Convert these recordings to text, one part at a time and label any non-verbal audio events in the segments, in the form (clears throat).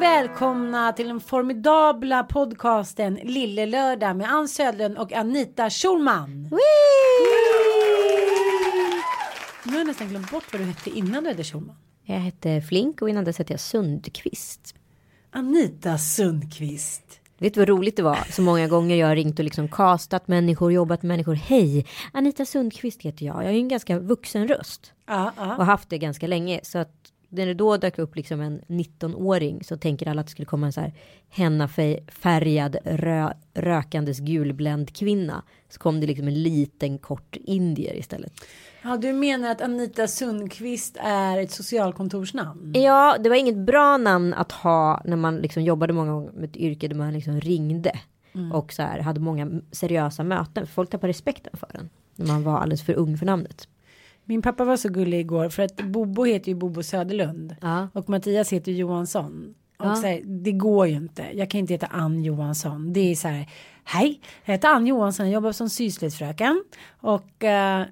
och välkomna till den formidabla podcasten Lille Lördag med Ann Södlund och Anita Schulman. Nu har jag nästan glömt bort vad du hette innan du hette Schulman. Jag hette Flink och innan dess hette jag Sundqvist. Anita Sundqvist. Vet du vad roligt det var? Så många gånger jag har ringt och liksom castat människor, jobbat med människor. Hej, Anita Sundqvist heter jag. Jag har ju en ganska vuxen röst. Ja, ja. Och haft det ganska länge. Så att när det då dök upp liksom en 19-åring så tänker alla att det skulle komma en så här hennafärgad rö, rökandes gulbländ kvinna. Så kom det liksom en liten kort indier istället. ja, du menar att Anita Sundqvist är ett socialkontorsnamn? Ja, det var inget bra namn att ha när man liksom jobbade många gånger med ett yrke där man liksom ringde. Och så här hade många seriösa möten. Folk tappade respekten för den. När man var alldeles för ung för namnet. Min pappa var så gullig igår för att Bobo heter ju Bobo Söderlund Ja. och Mattias heter Johansson. Och Ja. så här, det går ju inte. Jag kan inte heta Ann Johansson. Det är så här. Hej, jag heter Ann Johansson. Jag jobbar som syslöjdsfröken och eh,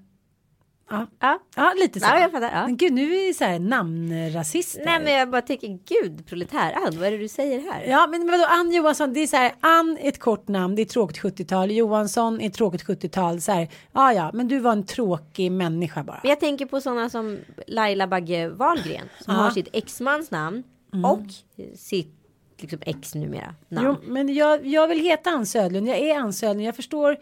ja, Ja. ja, lite så. Ja, jag fattar, ja. Men gud, nu är vi så här namnrasister. Nej men jag bara tänker gud proletär-Ann, vad är det du säger här? Ja, men vadå Ann Johansson? Det är så här. Ann är ett kort namn. Det är tråkigt 70-tal. Johansson är ett tråkigt 70-tal. Så här. Ja, ja, men du var en tråkig människa bara. Men jag tänker på sådana som Laila Bagge Wahlgren som Ja. har sitt exmans namn och sitt liksom ex numera namn. Jo, men jag, jag vill heta Ann Södlund. Jag är Ann Södlund. Jag förstår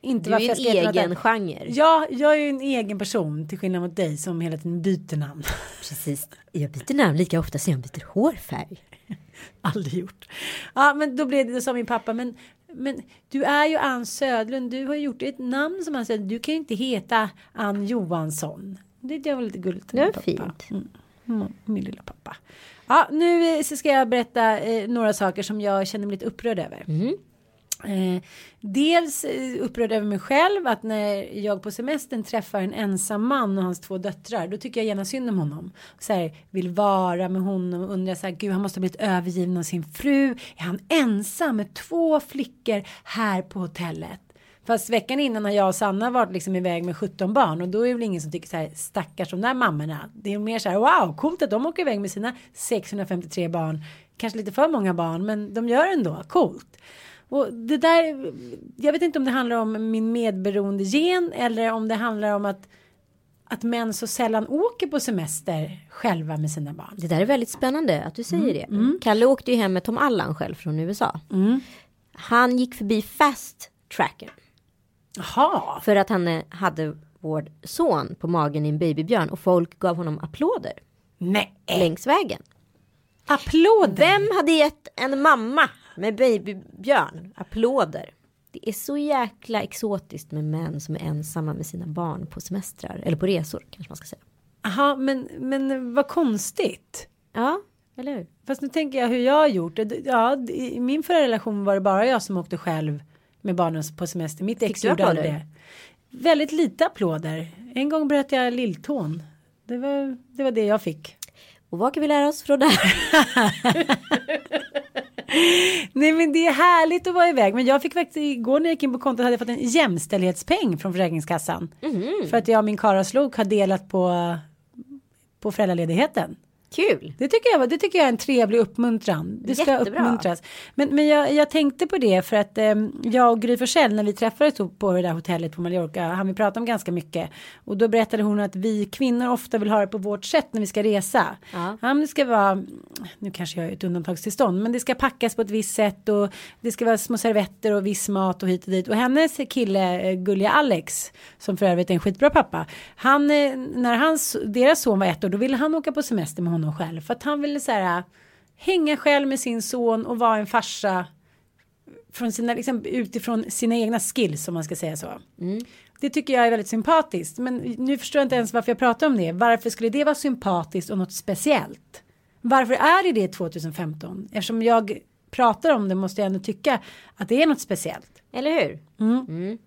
inte du är ju en egen genre. Ja, jag är ju en egen person till skillnad mot dig som hela tiden byter namn. (laughs) Precis. Jag byter namn lika ofta som jag byter hårfärg. (laughs) Aldrig gjort. Ja, men då blev det, sa min pappa, men, men du är ju Ann Södlund. Du har gjort ett namn som Ann Södlund. Du kan ju inte heta Ann Johansson. Det, det var lite gulligt. Det var fint. Mm. Mm, min lilla pappa. Ja, nu ska jag berätta eh, några saker som jag känner mig lite upprörd över. Eh, dels eh, upprörd över mig själv att när jag på semestern träffar en ensam man och hans två döttrar då tycker jag gärna synd om honom. Så här, vill vara med honom och undrar så här, gud han måste ha blivit övergiven av sin fru. Är han ensam med två flickor här på hotellet? Fast veckan innan har jag och Sanna varit liksom iväg med 17 barn och då är det väl ingen som tycker så här stackars de där mammorna. Det är mer så här wow coolt att de åker iväg med sina 653 barn. Kanske lite för många barn men de gör ändå coolt. Och det där, jag vet inte om det handlar om min medberoende gen eller om det handlar om att att män så sällan åker på semester själva med sina barn. Det där är väldigt spännande att du säger Mm, det. Kalle åkte ju hem med Tom Allan själv från USA. Han gick förbi fast tracker Jaha, för att han eh, hade vår son på magen i en babybjörn och folk gav honom applåder nej, längs vägen. applåder. Vem hade gett en mamma med babybjörn applåder? Det är så jäkla exotiskt med män som är ensamma med sina barn på semestrar eller på resor kanske man ska säga. Jaha, men, men vad konstigt. Ja, eller hur? Fast nu tänker jag hur jag har gjort. Ja, i min förra relation var det bara jag som åkte själv med barnen på semester. Mitt ex gjorde aldrig det. Väldigt lite applåder. En gång bröt jag lilltån. Det var, det var det jag fick. Och vad kan vi lära oss från det här? (laughs) Nej men det är härligt att vara iväg. Men jag fick faktiskt igår när jag gick in på kontot hade jag fått en jämställdhetspeng från Försäkringskassan. Mhm. För att jag och min karlaslok har delat på, på föräldraledigheten. Kul. Det tycker, jag, det tycker jag är en trevlig uppmuntran. Det ska Jättebra. uppmuntras. Men, men jag, jag tänkte på det för att eh, jag och Gry Forssell när vi träffades på- det där hotellet på Mallorca han vi pratade om ganska mycket. Och då berättade hon att vi kvinnor ofta vill ha det på vårt sätt när vi ska resa. Ja. men det ska vara, nu kanske jag är ett undantagstillstånd, men det ska packas på ett visst sätt och det ska vara små servetter och viss mat och hit och dit. Och hennes kille, eh, gulliga Alex, som för övrigt är en skitbra pappa, han, eh, när hans, deras son var ett år, då ville han åka på semester med honom själv. För att han ville så här, hänga själv med sin son och vara en farsa från sina, liksom, utifrån sina egna skills om man ska säga så. Det tycker jag är väldigt sympatiskt. Men nu förstår jag inte ens varför jag pratar om det. Varför skulle det vara sympatiskt och något speciellt? Varför är det det 2015? Eftersom jag pratar om det måste jag ändå tycka att det är något speciellt. Eller hur? Mm.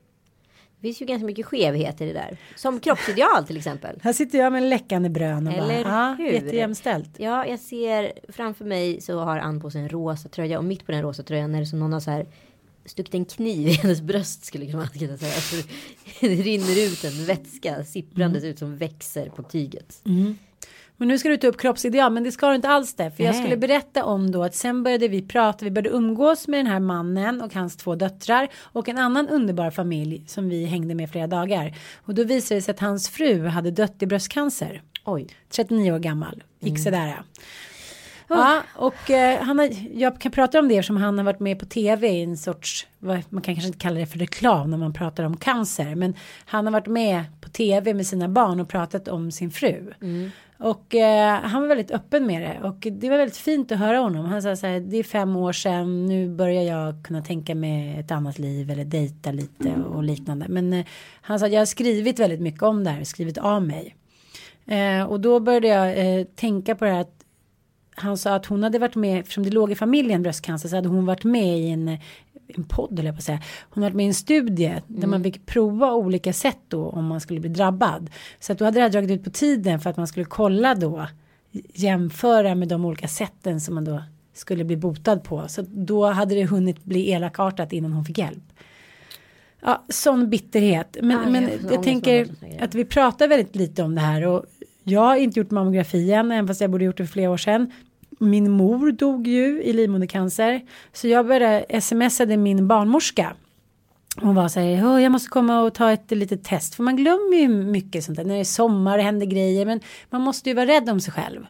Det finns ju ganska mycket skevheter i det där. Som kroppsideal till exempel. Här sitter jag med en läckande brön och Eller bara, ja, hur? jättejämställt. Ja, jag ser framför mig så har Ann på sig en rosa tröja och mitt på den rosa tröjan är det som någon har så här stuckit en kniv i hennes bröst skulle man kunna säga. Alltså, (laughs) det rinner ut en vätska sipprandes ut som växer på tyget. Men nu ska du ta upp kroppsideal, men det ska du inte alls det. För jag Nej. skulle berätta om då att sen började vi prata, vi började umgås med den här mannen och hans två döttrar och en annan underbar familj som vi hängde med flera dagar. Och då visade det sig att hans fru hade dött i bröstcancer. Oj. 39 år gammal, gick sådär. Ja, och eh, han har, jag kan prata om det eftersom han har varit med på tv i en sorts, vad- man kan kanske inte kalla det för reklam när man pratar om cancer, men han har varit med på tv med sina barn och pratat om sin fru. Och eh, han var väldigt öppen med det och det var väldigt fint att höra honom. Han sa så här, det är fem år sedan, nu börjar jag kunna tänka mig ett annat liv eller dejta lite och liknande. Men eh, han sa, jag har skrivit väldigt mycket om det här, skrivit av mig. Eh, och då började jag eh, tänka på det här att han sa att hon hade varit med, eftersom det låg i familjen bröstcancer så hade hon varit med i en, en podd eller att säga. Hon hade med en studie där man fick prova olika sätt då om man skulle bli drabbad. Så att då hade det här dragit ut på tiden för att man skulle kolla då jämföra med de olika sätten som man då skulle bli botad på. Så då hade det hunnit bli elakartat innan hon fick hjälp. Ja, sån bitterhet. Men, Ja, men jag jag, tänker att vi pratar väldigt lite om det här och jag har inte gjort mammografi än, även fast jag borde gjort det för flera år sedan. Min mor dog ju i livmodercancer, så jag började smsade min barnmorska. Hon var så här, "Åh, jag måste komma och ta ett litet test. För man glömmer ju mycket sånt där. När det är sommar och händer grejer. Men man måste ju vara rädd om sig själv.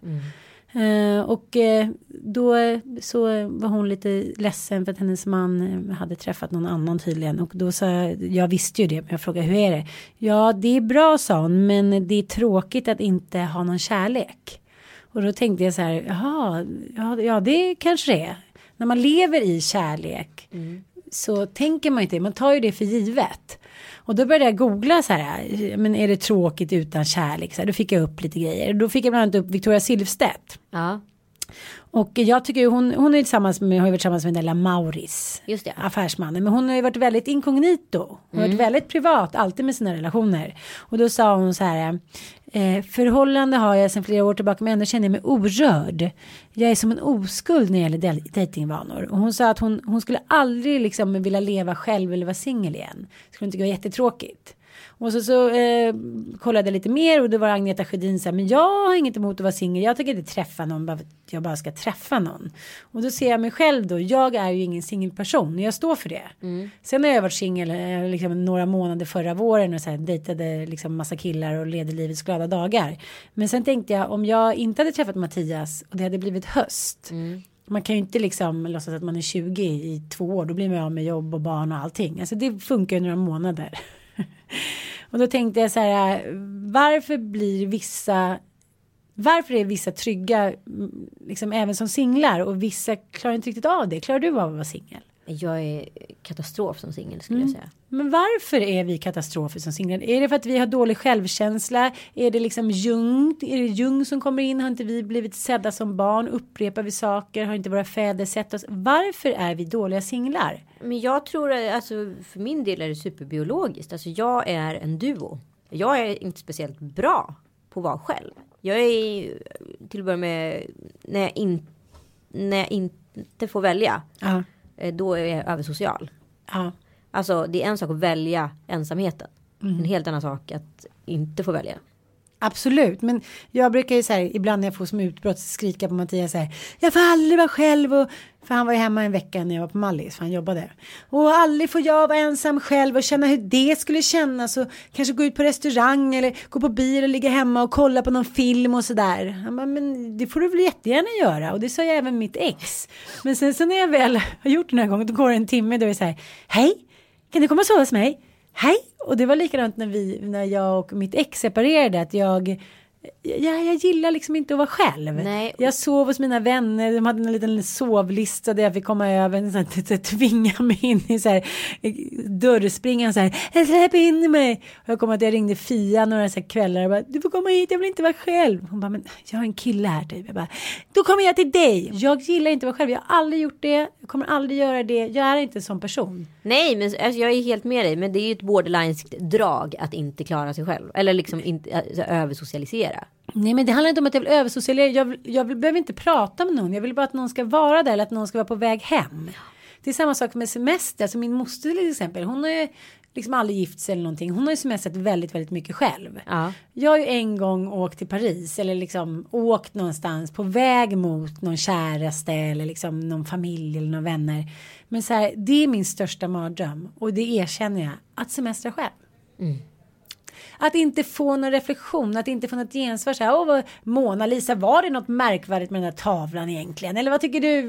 Eh, och eh, då eh, så var hon lite ledsen för att hennes man hade träffat någon annan tydligen. Och då sa jag, jag visste ju det, men jag frågade hur är det? Ja, det är bra sa hon, men det är tråkigt att inte ha någon kärlek. Och då tänkte jag så här, jaha, ja, ja det kanske det är. När man lever i kärlek så tänker man inte, man tar ju det för givet. Och då började jag googla så här, men är det tråkigt utan kärlek? Så här, då fick jag upp lite grejer. Då fick jag bland annat upp Victoria Silvstedt. Ja, och jag tycker hon, hon är tillsammans med, har ju varit tillsammans med Della Mauris. Just det. Affärsmannen. Men hon har ju varit väldigt inkognito. Hon har varit väldigt privat, alltid med sina relationer. Och då sa hon så här. Eh, förhållande har jag sedan flera år tillbaka men ändå känner jag mig orörd. Jag är som en oskuld när det gäller dejtingvanor. Och hon sa att hon, hon skulle aldrig liksom vilja leva själv eller vara singel igen. Skulle hon tycka det var jättetråkigt. Och så, så eh, kollade jag lite mer och då var Agneta Sjödin så här, men jag har inget emot att vara singel, jag tänker inte träffa någon bara jag bara ska träffa någon. Och då ser jag mig själv då, jag är ju ingen singelperson, jag står för det. Sen har jag varit singel eh, liksom, några månader förra våren och så här, dejtade liksom massa killar och levde livets glada dagar. Men sen tänkte jag, om jag inte hade träffat Mattias och det hade blivit höst, man kan ju inte liksom låtsas att man är 20 i två år, då blir man av med jobb och barn och allting. Alltså det funkar ju några månader. (laughs) och då tänkte jag så här, varför blir vissa, varför är vissa trygga, mm, liksom även som singlar och vissa klarar inte riktigt av det. Klarar du av att vara singel? Jag är katastrof som singel skulle jag säga. Men varför är vi katastrofer som singlar? Är det för att vi har dålig självkänsla? Är det liksom Jung? Är det Jung som kommer in? Har inte vi blivit sedda som barn? Upprepar vi saker? Har inte våra fäder sett oss? Varför är vi dåliga singlar? Men jag tror att alltså, för min del är det superbiologiskt. Alltså jag är en duo. Jag är inte speciellt bra på att vara själv. Jag är till att börja med när jag, in, när jag inte får välja. Ja, eh, Då är jag översocial. ja, Alltså det är en sak att välja ensamheten. En helt annan sak att inte få välja. Absolut, men jag brukar ju så här, ibland när jag får som utbrott skrika på Mattias så här, jag får aldrig vara själv och för han var ju hemma en vecka när jag var på Mallis, för han jobbade. Och aldrig får jag vara ensam själv och känna hur det skulle kännas och kanske gå ut på restaurang eller gå på bio och ligga hemma och kolla på någon film och sådär. Han bara, men det får du väl jättegärna göra och det sa jag även mitt ex. Men sen så när jag väl har gjort den här gången, då går det en timme då är det så här, hej, kan du komma och sova hos mig? Hej! Och det var likadant när, vi, när jag och mitt ex separerade. Att jag, jag, jag gillar liksom inte att vara själv. Nej. Jag sov hos mina vänner. De hade en liten sovlista där jag fick komma över. (laughs) Så att, tvinga mig in i så här, dörrspringan. Så här, släpp in mig. Och jag kommer att jag ringde Fia några så här kvällar. Och bara, du får komma hit, jag vill inte vara själv. Hon bara, men jag har en kille här typ. Jag bara, då kommer jag till dig. Jag gillar inte att vara själv. Jag har aldrig gjort det. Jag kommer aldrig göra det. Jag är inte en sån person. Nej, men alltså, jag är helt med dig. Men det är ju ett borderline drag att inte klara sig själv. Eller liksom inte alltså, översocialisera. Nej men det handlar inte om att jag vill översocialisera. Jag, vill, jag vill, behöver inte prata med någon. Jag vill bara att någon ska vara där eller att någon ska vara på väg hem. Det är samma sak med semester. Alltså min moster till exempel. Hon har ju liksom aldrig gift sig eller någonting. Hon har ju semestrat väldigt, väldigt mycket själv. Ja. Jag har ju en gång åkt till Paris eller liksom åkt någonstans på väg mot någon käraste eller liksom någon familj eller några vänner. Men så här, det är min största mardröm och det erkänner jag att semestra själv. Att inte få någon reflektion, att inte få något gensvar. Så här, Åh, vad, Mona Lisa, var det något märkvärdigt med den här tavlan egentligen? Eller vad tycker du?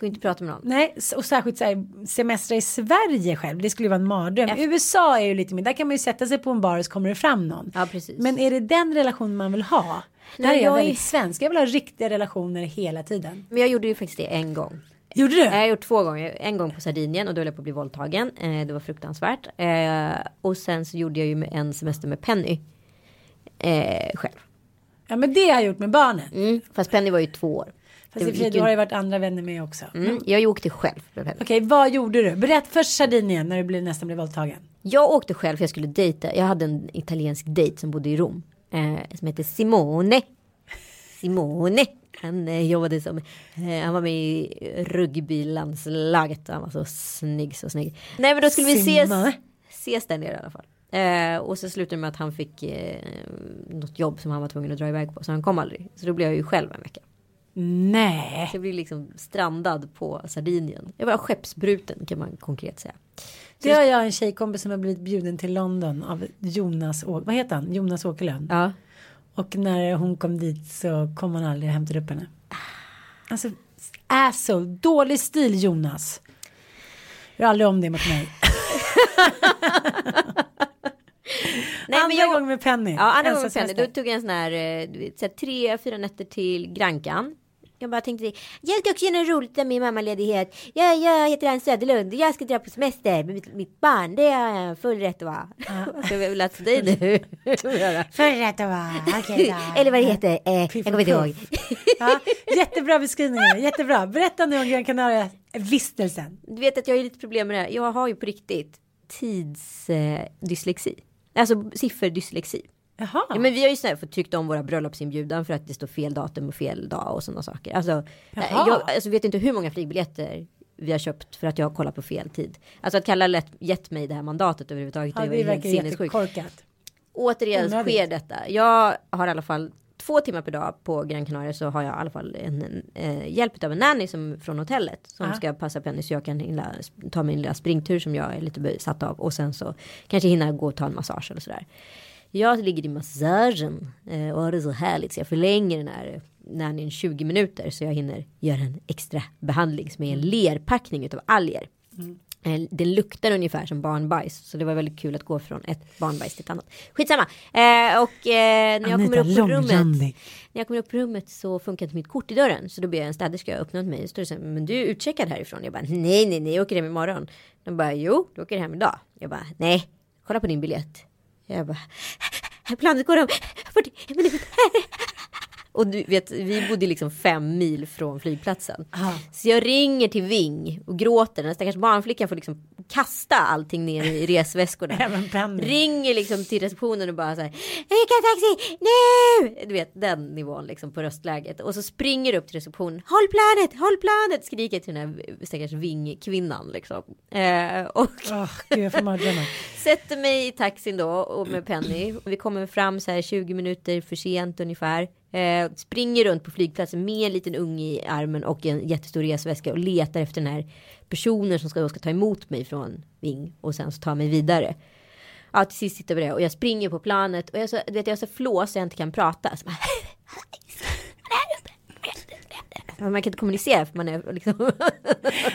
Går inte prata med någon. Nej, och särskilt så här, semestra i Sverige själv, det skulle ju vara en mardröm. USA är ju lite mer, där kan man ju sätta sig på en bar och så kommer det fram någon. Ja, precis. Men är det den relation man vill ha? Där Nej, är jag, väldigt svensk, jag vill ha riktiga relationer hela tiden. Men jag gjorde ju faktiskt det en gång. Gjorde du? Jag har gjort två gånger. En gång på Sardinien och då höll jag på att bli våldtagen. Eh, det var fruktansvärt. Eh, och sen så gjorde jag ju en semester med Penny. Eh, själv. Ja men det har jag gjort med barnen. Mm. Fast Penny var ju två år. Fast Det i och för sig, ju- har det varit andra vänner med också. Mm. Jag åkte själv. Okej, vad gjorde du? Berätta först Sardinien när du blev, nästan blev våldtagen. Jag åkte själv för jag skulle dejta. Jag hade en italiensk dejt som bodde i Rom. Eh, som hette Simone. Simone. Han eh, jobbade som, eh, han var med i rugbylandslaget. Han var så snygg, så snygg. Nej men då skulle vi ses, ses där nere i alla fall. Eh, och så slutade det med att han fick eh, något jobb som han var tvungen att dra iväg på. Så han kom aldrig. Så då blev jag ju själv en vecka. Nej. Så jag blev liksom strandad på Sardinien. Jag var skeppsbruten kan man konkret säga. Det har jag en tjejkompis som har blivit bjuden till London av Jonas, Å- vad heter han? Jonas Åkerlund. Ja. Och när hon kom dit så kom han aldrig och hämtade upp henne. Alltså, asshole, dålig stil Jonas. Gör aldrig om det mot mig. (laughs) Nej, andra men jag, gången med Penny. Ja, andra gången med. Penny. Då tog jag en sån här, eh, så här tre, fyra nätter till Grankan. Jag bara tänkte, jag ska också göra något roligt med min mammaledighet. Jag, jag heter Ann Söderlund och jag ska dra på semester med mitt, mitt barn. Det har jag full rätt att vara. (laughs) Ska vi väl dig nu? (laughs) För rätt att vara. Okej då. (laughs) Eller vad det heter, eh, jag kommer inte ihåg. Ja, jättebra beskrivningar, jättebra. Berätta nu om Gran Canaria-vistelsen. Du vet att jag har lite problem med det här. Jag har ju på riktigt tidsdyslexi. Eh, alltså sifferdyslexi. Jaha. Ja, men vi har ju så här fått tryckt om våra bröllopsinbjudan för att det står fel datum och fel dag och sådana saker. Alltså, Jaha. jag alltså, vet inte hur många flygbiljetter vi har köpt för att jag har kollat på fel tid. Alltså att Kalle lätt gett mig det här mandatet överhuvudtaget. Ja, det var det ju helt sinnessjukt. Återigen Onödigt. sker detta. Jag har i alla fall två timmar per dag på Gran Canaria så har jag i alla fall en, en eh, hjälp av en nanny som, från hotellet som Ja. ska passa Penny så jag kan hinna, ta min lilla springtur som jag är lite besatt av och sen så kanske hinna gå och ta en massage eller sådär. Jag ligger i massagen eh, och har det så härligt så jag förlänger den här nannyn 20 minuter så jag hinner göra en extra behandling som är en lerpackning utav alger. Eh, Den luktar ungefär som barnbajs. Så det var väldigt kul att gå från ett barnbajs till ett annat. Skitsamma. Eh, och eh, när jag kommer upp på rummet. När jag kommer upp på rummet så funkar inte mitt kort i dörren. Så då ber jag en städerska öppna åt mig. Så står det så här, men du är utcheckad härifrån. Jag bara, nej, nej, nej, jag åker hem imorgon. De bara, jo, du åker hem idag. Jag bara, nej, kolla på din biljett. Jag bara, planet går om 40 minuter. Och du vet, vi bodde liksom fem mil från flygplatsen. Aha. Så jag ringer till Ving och gråter. Den stackars barnflickan får liksom kasta allting ner i resväskorna. (laughs) Ringer liksom till receptionen och bara så här. Vilka taxi nu! Du vet den nivån liksom på röstläget. Och så springer upp till receptionen. Håll planet, håll planet! Skriker till den här stackars Ving-kvinnan liksom. Eh, och Åh, gud, (laughs) sätter mig i taxin då och med Penny. Vi kommer fram så här 20 minuter för sent ungefär. Eh, springer runt på flygplatsen med en liten unge i armen och en jättestor resväska och letar efter den här personen som ska, ska ta emot mig från Ving och sen så ta mig vidare. Ja, till sist sitter vi där och jag springer på planet och jag så, du vet, jag är så flås så jag inte kan prata. Så bara, (laughs) man kan inte kommunicera för man är liksom (laughs)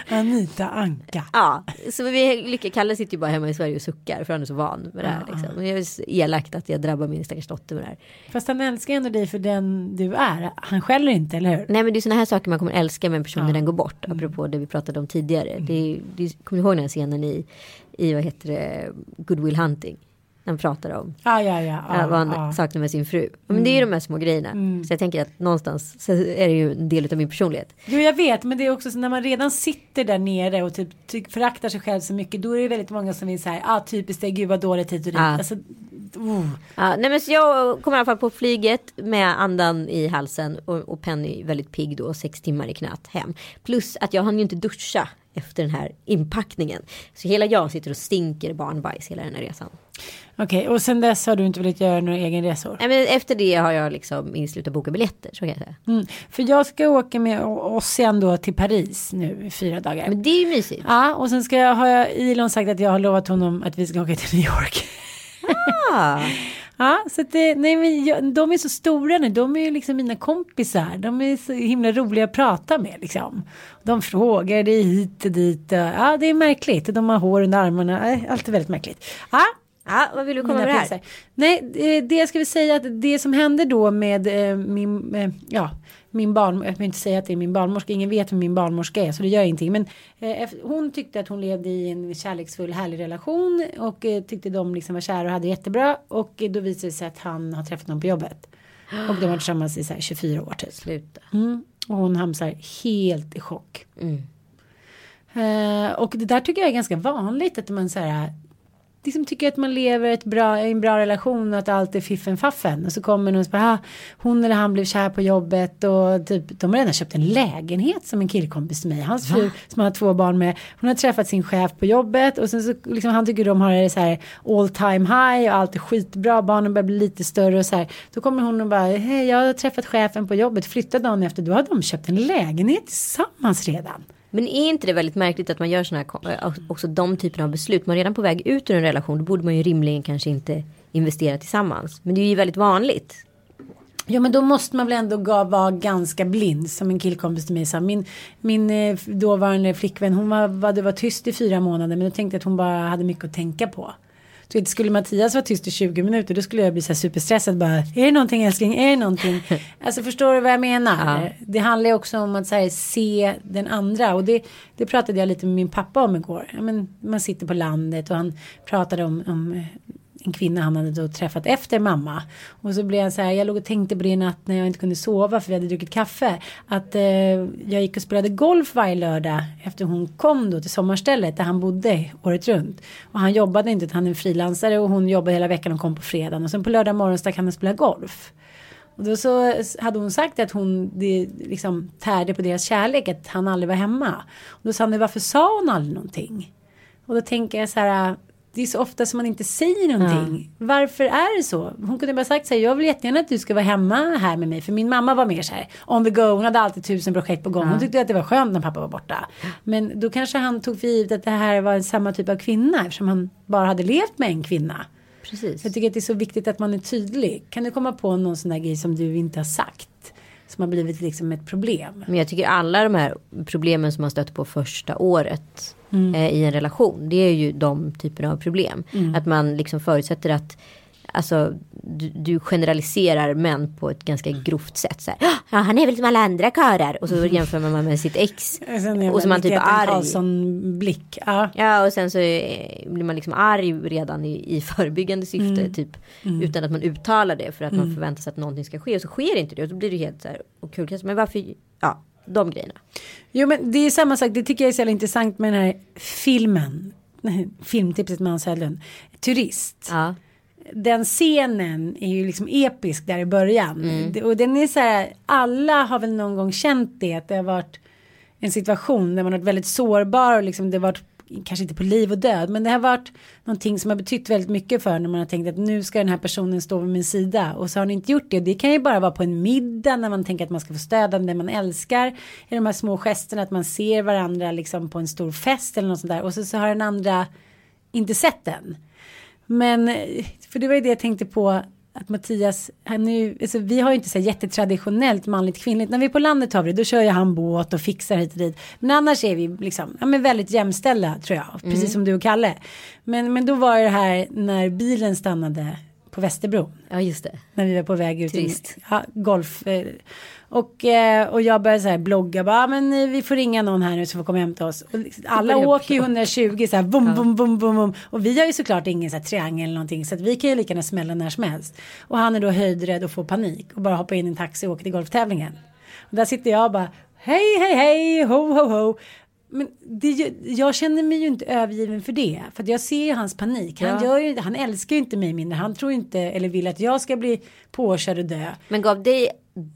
Anita Anka. Ja, så vi lycka Kalle sitter ju bara hemma i Sverige och suckar för han är så van med det här. Liksom. Och jag är så elakt att jag drabbar min stackars dotter med det här. Fast han älskar ändå dig för den du är. Han skäller inte, eller hur? Nej men det är sådana här saker man kommer älska med en person när den går bort. Mm. Apropå det vi pratade om tidigare. Det är, det är, kommer du ihåg den här scenen i, i vad heter det, Good Will Hunting? Han pratar om Ja, ja, ja. ja, vad han. Mm. saknar med sin fru. Men det är ju de här små grejerna. Så jag tänker att någonstans så är det ju en del av min personlighet. Jo, jag vet, men det är också så när man redan sitter där nere och typ ty- föraktar sig själv så mycket. Då är det väldigt många som vill säga, ah, typiskt det, gud vad dåligt hit och dit. Ja. Alltså, oh. Ja, nej men så jag kommer i alla fall på flyget med andan i halsen och, och Penny väldigt pigg då, sex timmar i knät hem. Plus att jag hann ju inte duscha efter den här inpackningen. Så hela jag sitter och stinker barnbajs hela den här resan. Okej, och sen dess har du inte velat göra några egenresor? Nej, men efter det har jag liksom inslutat boka biljetter, så kan jag säga. Mm. För jag ska åka med Ossian då till Paris nu i fyra dagar. Men det är ju mysigt. Ja, och sen ska jag, har jag Elon sagt att jag har lovat honom att vi ska åka till New York. Ah, (laughs) Ja, så att det, nej men jag, de är så stora nu, de är ju liksom mina kompisar. De är så himla roliga att prata med liksom. De frågar det hit och dit. Ja, det är märkligt. De har hår under armarna. Allt är väldigt märkligt. Ja, ja, vad vill du komma mina med det här? Nej, eh, det ska vi säga att det som hände då med eh, min, eh, ja, min barn, jag vill inte säga att det är min barnmorska, ingen vet vem min barnmorska är så det gör ingenting. Men eh, hon tyckte att hon levde i en kärleksfull härlig relation och eh, tyckte de liksom var kära och hade jättebra och eh, då visade det sig att han har träffat någon på jobbet. Och de var tillsammans i så här 24 år typ. Sluta. Mm. Och hon hamnar helt i chock. Mm. Eh, och det där tycker jag är ganska vanligt att man så här liksom tycker att man lever ett bra, i en bra relation och att allt är fiffen faffen. Och så kommer någon och bara, ah, hon eller han blev kär på jobbet och typ, de har redan köpt en lägenhet som en killkompis till mig. Hans fru som han har två barn med, hon har träffat sin chef på jobbet och sen så liksom han tycker de har det så här all time high och allt är skitbra, barnen börjar bli lite större och så här. Då kommer hon och bara, hej jag har träffat chefen på jobbet, flytta dagen efter, då har de köpt en lägenhet tillsammans redan. Men är inte det väldigt märkligt att man gör såna här, eh, också de typerna av beslut? Man är redan på väg ut ur en relation, då borde man ju rimligen kanske inte investera tillsammans. Men det är ju väldigt vanligt. Ja men då måste man väl ändå vara ganska blind som en killkompis till mig sa. Min, min eh, dåvarande flickvän hon var, var, det var tyst i fyra månader men då tänkte jag att hon bara hade mycket att tänka på. Du vet, skulle Mattias vara tyst i 20 minuter då skulle jag bli så här superstressad bara. Är det någonting älskling? Är det någonting? (laughs) alltså förstår du vad jag menar? Det handlar ju också om att så här, se den andra och det, det pratade jag lite med min pappa om igår. Ja, men, man sitter på landet och han pratade om, om en kvinna han hade då träffat efter mamma. Och så blev han så här, jag låg och tänkte på det i natt när jag inte kunde sova för vi hade druckit kaffe. Att eh, jag gick och spelade golf varje lördag efter hon kom då till sommarstället där han bodde året runt. Och han jobbade inte, han är en frilansare och hon jobbade hela veckan och kom på fredagen. Och sen på lördag morgon stack han och spelade golf. Och då så hade hon sagt att hon det liksom tärde på deras kärlek, att han aldrig var hemma. Och då sa han, varför sa hon aldrig någonting? Och då tänker jag så här, det är så ofta som man inte säger någonting. Varför är det så? Hon kunde bara sagt så här, jag vill jättegärna att du ska vara hemma här med mig. För min mamma var mer så här, on the go, hon hade alltid tusen projekt på gång. Hon tyckte att det var skönt när pappa var borta. Men då kanske han tog för givet att det här var samma typ av kvinna. Eftersom han bara hade levt med en kvinna. Precis. Jag tycker att det är så viktigt att man är tydlig. Kan du komma på någon sån där grej som du inte har sagt? Som har blivit liksom ett problem. Men jag tycker alla de här problemen som man stöter på första året Mm. eh, i en relation. Det är ju de typerna av problem. Att man liksom förutsätter att alltså du, du generaliserar män på ett ganska grovt sätt. Så här, ja, han är väl som alla andra karlar. Och så jämför man med sitt ex. (laughs) och så man typ arg. blick. Ja. ja och sen så är, blir man liksom arg redan i, i förebyggande syfte. Mm. Typ mm. utan att man uttalar det för att mm. man förväntar sig att någonting ska ske. Och så sker inte det. Och så blir det helt så här okul. Men varför, ja de grejerna. Jo men det är samma sak, det tycker jag är så intressant med den här filmen. (laughs) Filmtipset med Hans Hedlund. Turist. Ja. Den scenen är ju liksom episk där i början. Mm. Och den är så här, alla har väl någon gång känt det. Att det har varit en situation där man har varit väldigt sårbar och liksom det har varit kanske inte på liv och död, men det har varit någonting som har betytt väldigt mycket för när man har tänkt att nu ska den här personen stå vid min sida och så har ni inte gjort det. Det kan ju bara vara på en middag när man tänker att man ska få stöd av det man älskar. I de här små gesterna att man ser varandra liksom på en stor fest eller något sånt där och så, så har den andra inte sett den. Men för det var ju det jag tänkte på att Mattias, han är alltså, vi har ju inte så jättetraditionellt manligt kvinnligt. När vi är på landet har vi det, då kör ju han båt och fixar hit och dit. Men annars är vi liksom, ja men väldigt jämställda tror jag. Mm. Precis som du och Kalle. Men, men då var det här när bilen stannade på Västerbro. Ja just det. När vi var på väg ut i ja, golf. Och, eh, och jag började så här blogga, bara, men eh, vi får ringa någon här nu så får komma och hämta oss. Och liksom, alla åker ju 120 så här, bum, ja. bum, bum, bum, bum. Och vi har ju såklart ingen så här triangel eller någonting så att vi kan ju lika gärna smälla när som helst. Och han är då höjdrädd och får panik och bara hoppar in i en taxi och åker till golftävlingen. Och där sitter jag och bara, hej, hej, hej, ho, ho, ho. Men det, jag känner mig ju inte övergiven för det. För jag ser ju hans panik. Han, ja. ju, han älskar ju inte mig mindre. Han tror inte eller vill att jag ska bli påkörd och dö. Men gav dig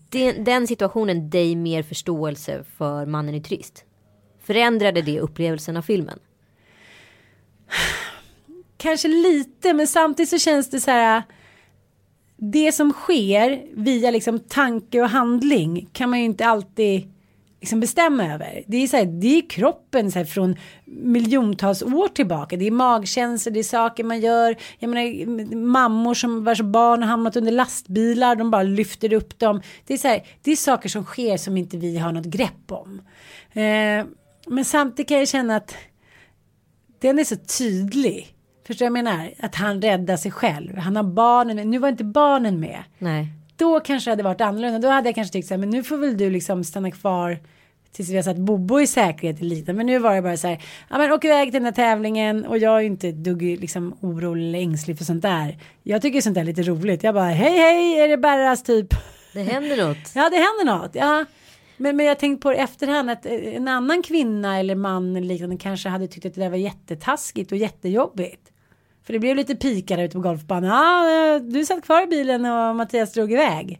den, den situationen dig mer förståelse för mannen i turist? Förändrade det upplevelsen av filmen? Kanske lite men samtidigt så känns det så här. Det som sker via liksom tanke och handling kan man ju inte alltid liksom bestämma över. Det är, så här, det är kroppen så här, från miljontals år tillbaka. Det är magkänslor, det är saker man gör. Jag menar mammor som vars barn har hamnat under lastbilar, de bara lyfter upp dem. Det är, så här, det är saker som sker som inte vi har något grepp om. Eh, men samtidigt kan jag känna att den är så tydlig. Förstår du vad jag menar? Att han räddar sig själv. Han har barnen med. Nu var inte barnen med. Nej. Då kanske det hade varit annorlunda. Då hade jag kanske tyckt så här, men nu får väl du liksom stanna kvar tills vi har satt Bobo i säkerhet lite. Men nu var det bara så här, ja men åk iväg till den här tävlingen och jag är inte dugg liksom orolig eller ängslig för sånt där. Jag tycker sånt där är lite roligt. Jag bara, hej hej, är det Berras typ? Det händer något. (laughs) ja, det händer något. Ja. Men, men jag tänkte på det efterhand att eh, en annan kvinna eller man eller liknande kanske hade tyckt att det där var jättetaskigt och jättejobbigt. För det blev lite pikar ute på golfbanan. Ja, du satt kvar i bilen och Mattias drog iväg.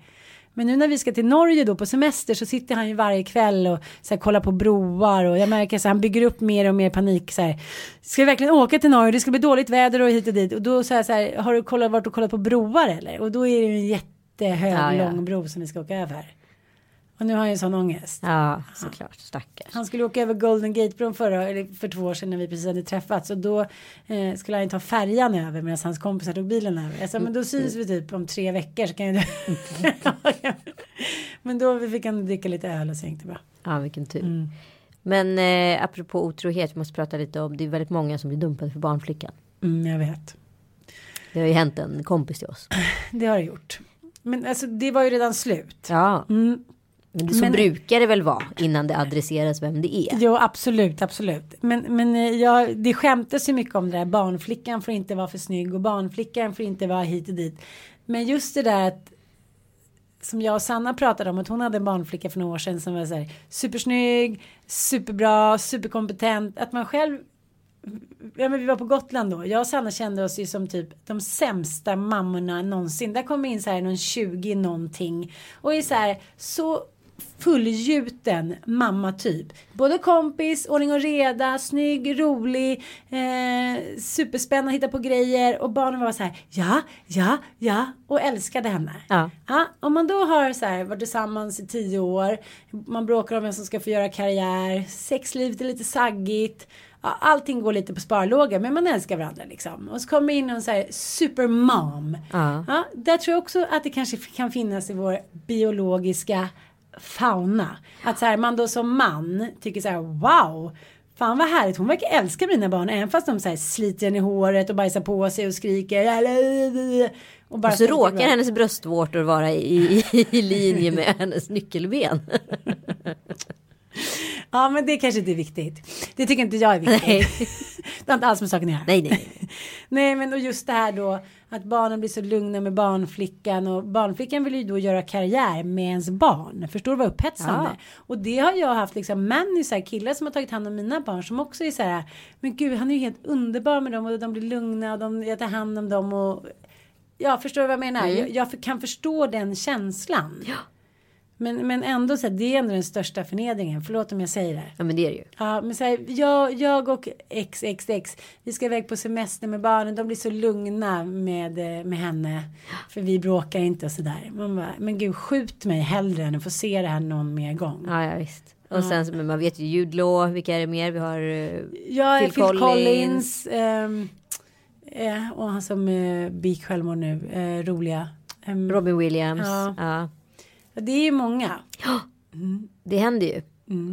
Men nu när vi ska till Norge då på semester så sitter han ju varje kväll och så här, kollar på broar och jag märker så han bygger upp mer och mer panik så här. Ska vi verkligen åka till Norge? Det ska bli dåligt väder och hit och dit och då så här, så här har du kollat, varit och kollat på broar eller? Och då är det ju en jättehög ja, ja. lång bro som vi ska åka över. Och nu har han ju sån ångest. Ja, såklart. Stackars. Han skulle åka över Golden Gate-bron eller för två år sedan när vi precis hade träffats. Och då eh, skulle han ta färjan över medan hans kompisar tog bilen över. Jag sa, men då syns vi typ om tre veckor så kan du. (laughs) men då fick han dricka lite öl och så gick det bra. Ja, vilken tur. Mm. Men eh, apropå otrohet, vi måste prata lite om, det är väldigt många som blir dumpade för barnflickan. Mm, jag vet. Det har ju hänt en kompis till oss. Det har det gjort. Men alltså det var ju redan slut. Ja. Mm. Men så men, brukar det väl vara innan det adresseras vem det är. Jo absolut, absolut. Men, men eh, ja, det skämtas ju mycket om det där. Barnflickan får inte vara för snygg och barnflickan får inte vara hit och dit. Men just det där att som jag och Sanna pratade om att hon hade en barnflicka för några år sedan som var så här supersnygg, superbra, superkompetent. Att man själv Ja men vi var på Gotland då. Jag och Sanna kände oss ju som typ de sämsta mammorna någonsin. Där kom in så här någon 20 någonting. Och är så här så fullgjuten mamma typ. Både kompis, ordning och reda, snygg, rolig, eh, superspännande, hitta på grejer och barnen var så här ja, ja, ja och älskade henne. Ja. ja om man då har så här varit tillsammans i tio år, man bråkar om vem som ska få göra karriär, sexlivet är lite saggigt, ja, allting går lite på sparlåga men man älskar varandra liksom. Och så kommer in någon så här supermom. Ja. Ja, där tror jag också att det kanske kan finnas i vår biologiska fauna. Att så här, man då som man tycker så här wow. Fan vad härligt, hon verkar älska mina barn även fast de så här sliter i håret och bajsar på sig och skriker. Och, bara Och så råkar hennes bröstvårtor vara i, i, i linje med (laughs) hennes nyckelben. Ja men det kanske inte är viktigt. Det tycker inte jag är viktigt. Nej. (laughs) det har inte alls med saken att göra. Nej, nej, nej. (laughs) Nej men och just det här då att barnen blir så lugna med barnflickan och barnflickan vill ju då göra karriär med ens barn. Förstår du vad upphetsande? Ja. Och det har jag haft liksom männisar, killar som har tagit hand om mina barn som också är så här. Men gud han är ju helt underbar med dem och de blir lugna och de, jag tar hand om dem och Ja förstår du vad jag menar? Jag, jag för- kan förstå den känslan. Ja. Men, men ändå så här, det är ändå den största förnedringen. Förlåt om jag säger det. Ja men det är det ju. Ja, men så här, jag, jag och XXX, vi ska iväg på semester med barnen. De blir så lugna med, eh, med henne. För vi bråkar inte och sådär. Man bara, men gud skjut mig hellre än att få se det här någon mer gång. Ja, ja visst. Och sen men man vet ju Jude Law, vilka är det mer? Vi har eh, är Phil Phil Collins. Collins. ehm, eh, och han som eh, begick självmord nu. Eh, roliga. Ehm, Robin Williams. Ja. Ja. Det är ju många. Det händer ju.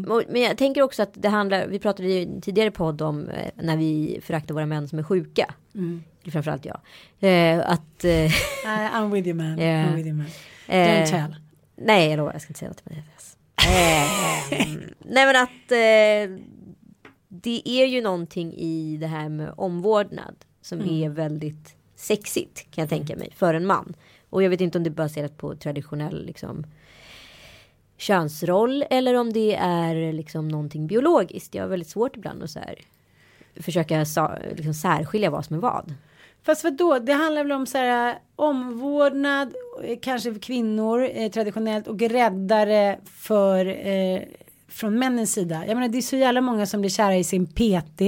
Och- Men jag tänker också att det handlar, vi pratade i en tidigare podd om eh, när vi föraktar våra män som är sjuka. Eller Framförallt jag. Eh, att, eh, (laughs) I'm with you man. Ja. I'm with you man. eh, Don't tell. nej jag lovar, jag ska inte säga något. Eh, nej men att eh, det är ju någonting i det här med omvårdnad som är väldigt sexigt kan jag tänka mig för en man. Och jag vet inte om det är baserat på traditionell liksom könsroll eller om det är liksom någonting biologiskt. Jag har väldigt svårt ibland att så här, försöka sa, liksom särskilja vad som är vad. Fast vadå, det handlar väl om så här eh, omvårdnad, eh, kanske för kvinnor eh, traditionellt och räddare för eh, från männens sida. Jag menar det är så jävla många som blir kära i sin PT,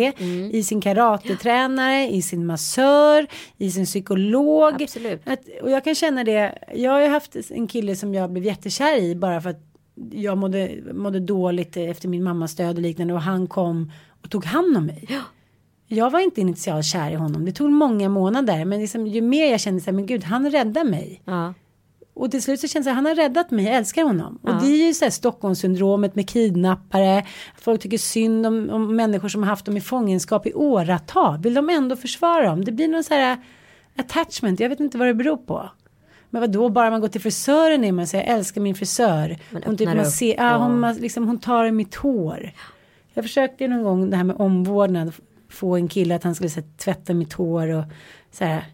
i sin karatetränare, i sin massör, i sin psykolog. Absolut. Att, och jag kan känna det, jag har ju haft en kille som jag blev jättekär i bara för att jag mådde, mådde dåligt efter min mammas död och liknande och han kom och tog hand om mig. Jag var inte initialt kär i honom. Det tog många månader. Men liksom, ju mer jag kände så här, men gud, han räddar mig. Ja. Och till slut så känns det att han har räddat mig, jag älskar honom. Och det är ju så här Stockholmssyndromet med kidnappare. Folk tycker synd om, om människor som har haft dem i fångenskap i åratal. Vill de ändå försvara dem? Det blir någon så här attachment, jag vet inte vad det beror på. Men vad då bara man går till frisören är man säger jag älskar min frisör. Hon, typ, man ser, ja, hon, liksom, hon tar mitt hår. Jag försökte någon gång det här med omvårdnad. Få en kille att han skulle så här, tvätta mitt hår och så här.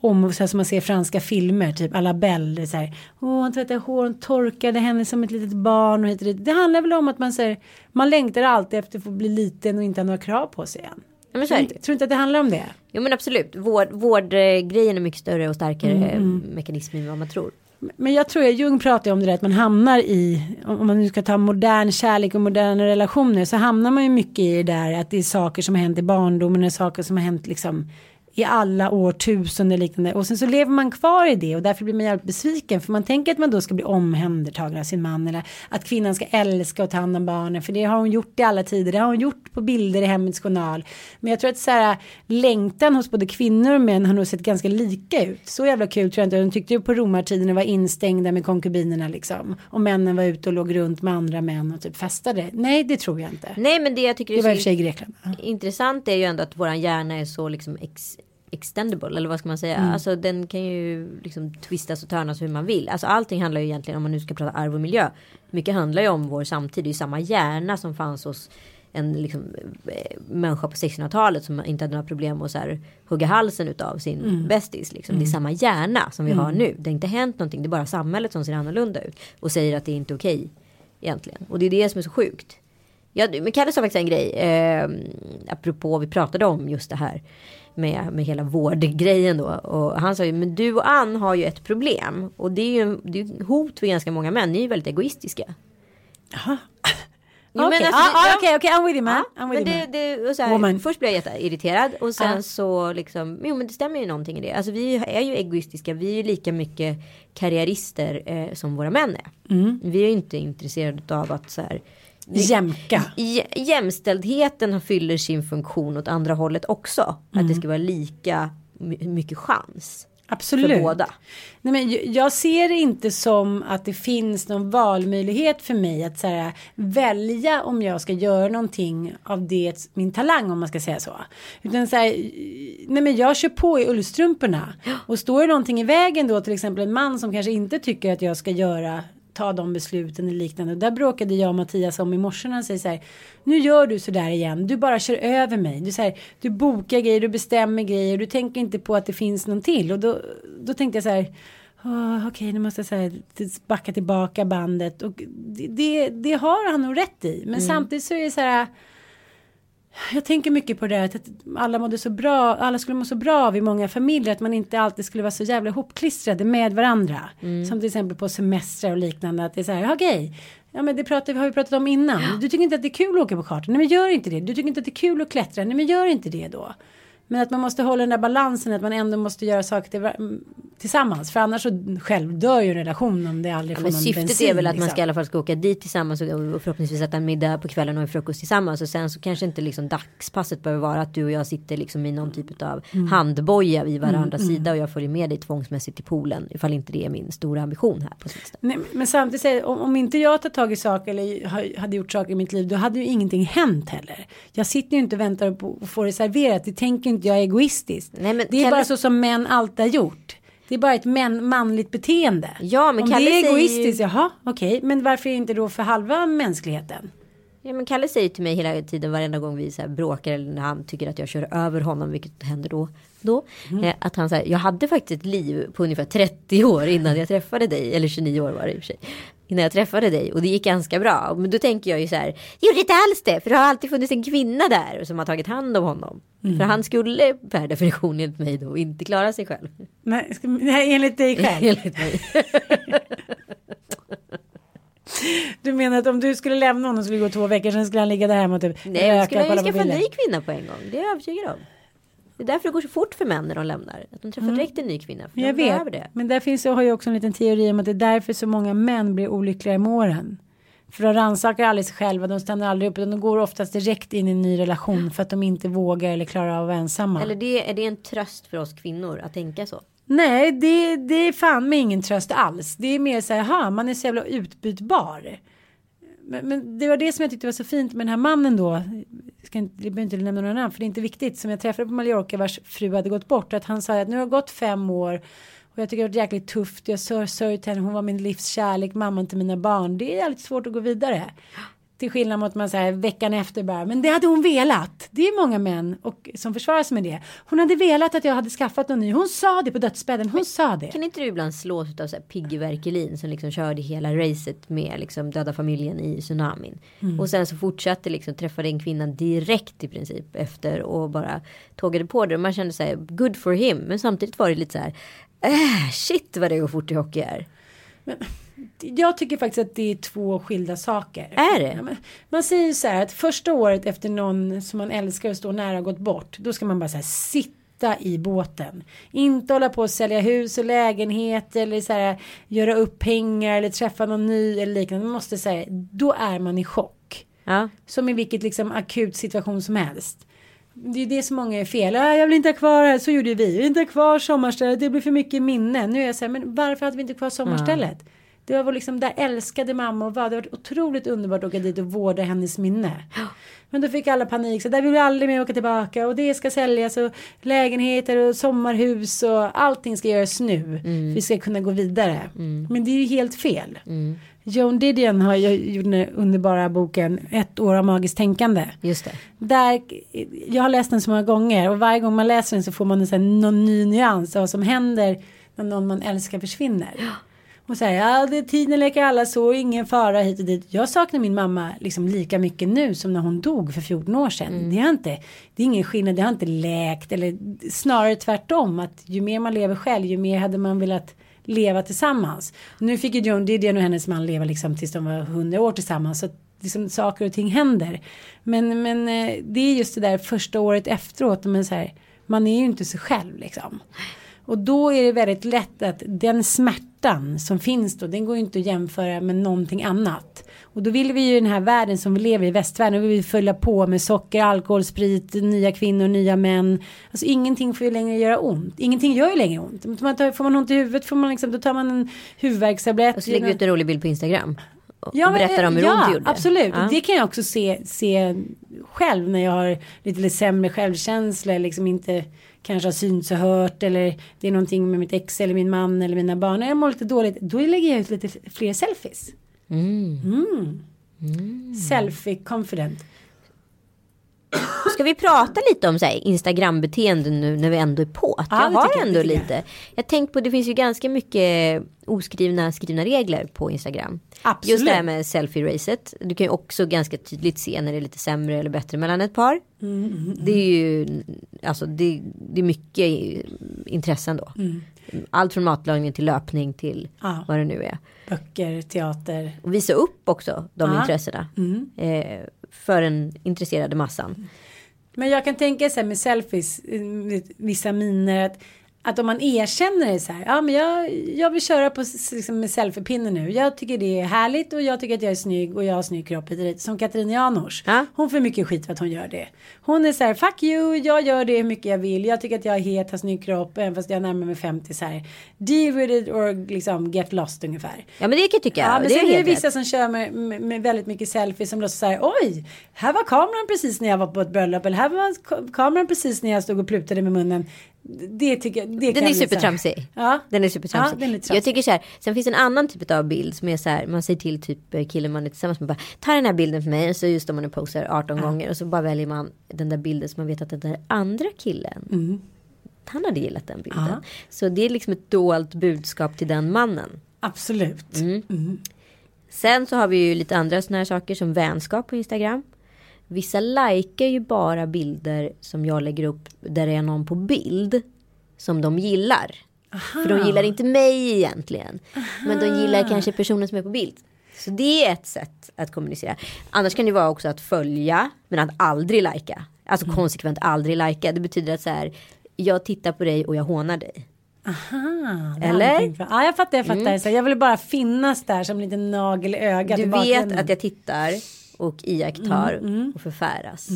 Om, så här som man ser franska filmer, typ alla Belle. Så här, Åh, han tvättade hår, hon torkade henne som ett litet barn. Och hit och dit. Det handlar väl om att man, säger, man längtar alltid efter att få bli liten och inte ha några krav på sig än. Ja, men så är Tror inte, tror inte att det handlar om det? Jo men absolut. Vård, vårdgrejen är mycket större och starkare Mm, eh, mekanism än vad man tror. Men jag tror Jung pratar om det där att man hamnar i, om man nu ska ta modern kärlek och moderna relationer så hamnar man ju mycket i det där att det är saker som har hänt i barndomen och saker som har hänt liksom i alla årtusenden och liknande. Och sen så lever man kvar i det och därför blir man jävligt besviken för man tänker att man då ska bli omhändertagen av sin man eller att kvinnan ska älska och ta hand om barnen för det har hon gjort i alla tider. Det har hon gjort på bilder i hemmets journal. Men jag tror att så här längtan hos både kvinnor och män har nog sett ganska lika ut. Så jävla kul tror jag inte. De tyckte ju på romartiden var instängda med konkubinerna liksom. Och männen var ute och låg runt med andra män och typ festade. Nej, det tror jag inte. Nej men det jag tycker Det är så i Grekland. Intressant är ju ändå att våran hjärna är så liksom ex, extendable eller vad ska man säga. Mm. Alltså den kan ju liksom twistas och törnas hur man vill. Alltså allting handlar ju egentligen om man nu ska prata arv och miljö. Mycket handlar ju om vår samtid. Det är ju samma hjärna som fanns hos en liksom, eh, människa på 1600-talet som inte hade några problem att så här, hugga halsen utav sin Mm. bästis. Liksom. Det är samma hjärna som vi har nu. Det har inte hänt någonting. Det är bara samhället som ser annorlunda ut. Och säger att det är inte okej egentligen. Och det är det som är så sjukt. Ja, men Kalle sa faktiskt en grej. Eh, apropå vi pratade om just det här. Med, med hela vårdgrejen då. Och han sa ju, men du och Ann har ju ett problem. Och det är ju det är hot för ganska många män. Ni är ju väldigt egoistiska. Jo, (laughs) Okej, alltså, ah, ah, okej, okej, I'm with you man. Ja, I'm with men you det, man. det, och så här, Woman. först blev jag jätteirriterad och sen Ja. så liksom, jo men det stämmer ju någonting i det. Alltså vi är ju egoistiska, vi är ju lika mycket karriärister eh, som våra män är. Mm. Vi är ju inte intresserade av att så här, Jämka. Jämställdheten fyller sin funktion åt andra hållet också. Att Mm. det ska vara lika my- mycket chans. Absolut. För båda. Nej, men jag- jag ser det inte som att det finns någon valmöjlighet för mig att så här, välja om jag ska göra någonting av det, min talang om man ska säga så. Utan så här, nej men jag kör på i ullstrumporna. Och står det någonting i vägen då till exempel en man som kanske inte tycker att jag ska göra ta de besluten eller liknande. Där bråkade jag och Mattias om i morse när han säger så här. Nu gör du så där igen. Du bara kör över mig. Du, så här, du bokar grejer, du bestämmer grejer. Du tänker inte på att det finns någon till. Och då, då tänkte jag så här. "Åh, Okej, nu måste jag så här, backa tillbaka bandet. Och det, det, det har han nog rätt i. Men samtidigt så är det så här. Jag tänker mycket på det här att alla mådde så bra, alla skulle må så bra av i många familjer att man inte alltid skulle vara så jävla hopklistrade med varandra. Som till exempel på semestrar och liknande att det är så här, okej, ja men det pratar, har vi pratat om innan. Du tycker inte att det är kul att åka på kartan, nej men gör inte det. Du tycker inte att det är kul att klättra, nej men gör inte det då. Men att man måste hålla den där balansen att man ändå måste göra saker till, mm, tillsammans. För annars så själv dör ju en relation om det aldrig Ja, får men någon syftet bensin. är väl att man liksom. ska i alla fall ska åka dit tillsammans och och förhoppningsvis äta en middag på kvällen och en frukost tillsammans. Och sen så kanske inte liksom dagspasset behöver vara att du och jag sitter liksom i någon typ av Mm. handboja vid varandras sida och jag följer med dig tvångsmässigt till poolen. Ifall inte det är min stora ambition här på. Nej, men samtidigt om, om inte jag tar tag i saker eller ha- hade gjort saker i mitt liv då hade ju ingenting hänt heller. Jag sitter ju inte och väntar på att få det serverat. Det tänker inte jag är egoistiskt. Nej, men det är bara så som män alltid har gjort. Det är bara ett män, manligt beteende. Ja, men om Kalle det är säger ju- egoistiskt, jaha okej. Men varför inte då för halva mänskligheten? Ja, men Kalle säger till mig hela tiden varenda gång vi så här bråkar eller när han tycker att jag kör över honom, vilket händer då. då eh, att han säger, jag hade faktiskt ett liv på ungefär 30 år innan jag träffade dig, eller 29 år var det i och för sig. Innan jag träffade dig och det gick ganska bra. Men då tänker jag ju så här, gjorde inte alls det, för det har alltid funnits en kvinna där som har tagit hand om honom. För han skulle per definition enligt mig då inte klara sig själv. Nej, nej enligt dig själv. (laughs) Enligt mig. (laughs) Du menar att om du skulle lämna honom skulle det gå två veckor sen skulle han ligga där hemma och typ Nej, skulle på skaffa en ny kvinna på en gång. Det är jag övertygad om. Det är därför det går så fort för män när de lämnar. Att de träffar direkt en ny kvinna. För Jag de vet, det. men där finns har ju också en liten teori om att det är därför så många män blir olyckliga med åren. För de rannsakar aldrig sig själva, de stannar aldrig upp utan de går oftast direkt in i en ny relation för att de inte vågar eller klarar av att vara ensamma. Eller det, är det en tröst för oss kvinnor att tänka så? Nej, det, det är fan med ingen tröst alls. Det är mer så här, ha, man är så jävla utbytbar. Men, men det var det som jag tyckte var så fint med den här mannen då. Jag ska inte, jag behöver inte nämna några namn för det är inte viktigt. Som jag träffade på Mallorca vars fru hade gått bort. Att han sa att nu har det gått fem år. Och jag tycker det har varit jäkligt tufft. Jag sörjt henne. Hon var min livs kärlek. Mamman till mina barn. Det är jävligt svårt att gå vidare. Till skillnad mot man säger veckan efter bara. Men det hade hon velat. Det är många män och, som försvarar sig med det. Hon hade velat att jag hade skaffat någon ny. Hon sa det på dödsbädden. Hon sa det. Kan inte du ibland slås av så här Piggy Verkelin som liksom körde hela racet med liksom döda familjen i tsunamin. Mm. Och sen så fortsatte liksom träffade en kvinna direkt i princip efter och bara tågade på det. Och man kände så här good for him. Men samtidigt var det lite så här äh, shit vad det går fort i hockey är. Jag tycker faktiskt att det är två skilda saker. Är det? Ja, man säger ju så här att första året efter någon som man älskar och står nära har gått bort. Då ska man bara så här sitta i båten. Inte hålla på att sälja hus och lägenheter eller så här göra upp pengar eller träffa någon ny eller liknande. Man måste säga då är man i chock. Ja. Som i vilket liksom akut situation som helst. Det är det som många är fel. Ah, jag vill inte ha kvar här. Så gjorde vi. Vi vill inte ha kvar sommarstället. Det blir för mycket minnen. Nu är jag så här, men varför hade vi inte kvar sommarstället? Det var liksom där älskade mamma och var. Det var otroligt underbart att åka dit och vårda hennes minne. Men då fick alla panik. Så där vill vi aldrig mer åka tillbaka. Och det ska säljas och lägenheter och sommarhus och allting ska göras nu. För vi ska kunna gå vidare. Men det är ju helt fel. Joan Didion har gjort den underbara boken Ett år av magiskt tänkande. Just det. Där, jag har läst den så många gånger och varje gång man läser den så får man en sån här, någon ny nyans av vad som händer när någon man älskar försvinner. Och säger ja det är tiden leker alla så, ingen fara hit och dit. Jag saknar min mamma liksom lika mycket nu som när hon dog för 14 år sedan. Det, har inte, det är ingen skillnad, det har inte läkt eller snarare tvärtom. Att ju mer man lever själv ju mer hade man velat leva tillsammans. Nu fick ju Joan Didion och hennes man leva liksom tills de var 100 år tillsammans. Så liksom saker och ting händer. Men, men eh, det är just det där första året efteråt. Men så här, man är ju inte sig själv liksom. Och då är det väldigt lätt att den smärtan som finns då, den går ju inte att jämföra med någonting annat. Och då vill vi ju i den här världen som vi lever i, västvärlden, vill vi följa på med socker, alkohol, sprit, nya kvinnor, nya män. Alltså ingenting får ju längre göra ont. Ingenting gör ju längre ont. Man tar, får man ont i huvudet får man liksom, då tar man en huvudvärkstablett. Och så lägger vi ut en rolig bild på Instagram. Och Ja, men, berättar om hur ja, ont det gjorde. absolut. Ja. Det kan jag också se, se själv när jag har lite, lite sämre självkänsla. Liksom inte kanske har synts och hört. Eller det är någonting med mitt ex eller min man eller mina barn. När jag mår lite dåligt. Då lägger jag ut lite fler selfies. Mm. Selfie confident. Ska vi prata lite om så här, Instagram-beteende nu när vi ändå är på? Att Ja, jag har jag, ändå tycker lite. Jag tänkt på det finns ju ganska mycket oskrivna skrivna regler på Instagram. Absolut. Just det här med selfie-racet. Du kan ju också ganska tydligt se när det är lite sämre eller bättre mellan ett par. Mm, Det är ju alltså det, det är mycket intressen då. Allt från matlagning till löpning till Mm. Ja. vad det nu är. Böcker, teater. Och visa upp också de. Mm. intressena. Eh, för den intresserade massan. Men jag kan tänka så här med selfies, eh, vissa miner att, att om man erkänner det så här, ja men jag, jag vill köra på liksom med selfiepinne nu. Jag tycker det är härligt och jag tycker att jag är snygg och jag har snygg kropp hit och dit. Som Katrin Janouch. Ja. Hon får mycket skit för att hon gör det. Hon är så här, fuck you, jag gör det hur mycket jag vill. Jag tycker att jag är het, har snygg kropp, även fast jag närmar mig 50 så här. Deal with it or liksom get lost ungefär. Ja men det kan jag tycka. Ja, men det sen är det vissa som kör med, med, med väldigt mycket selfies som låtsas säga oj, här var kameran precis när jag var på ett bröllop eller här var ka- kameran precis när jag stod och plutade med munnen. Det tycker jag. Det Den är så supertramsig. Ja. Den är supertramsig. Ja, den är jag tycker så här. Sen finns en annan typ av bild som är så här. Man säger till typ eh, killen man är tillsammans med. Bara, Ta den här bilden för mig. Och så just då man är posar 18 gånger. Och så bara väljer man den där bilden som man vet att den där andra killen. Mm. Han hade gillat den bilden. Ja. Så det är liksom ett dolt budskap till den mannen. Absolut. Mm. Sen så har vi ju lite andra sådana här saker som vänskap på Instagram. Vissa likar ju bara bilder som jag lägger upp där det är någon på bild som de gillar. För de gillar inte mig egentligen. Men de gillar kanske personen som är på bild. Så det är ett sätt att kommunicera. Annars kan det vara också att följa men att aldrig lajka. Alltså konsekvent aldrig lajka. Det betyder att så här. Jag tittar på dig och jag hånar dig. Aha, Eller? Ja, jag fattar, jag fattar. Så jag vill bara finnas där som en liten nagel i ögat. Du vet att jag tittar och iakttar Mm, och förfäras.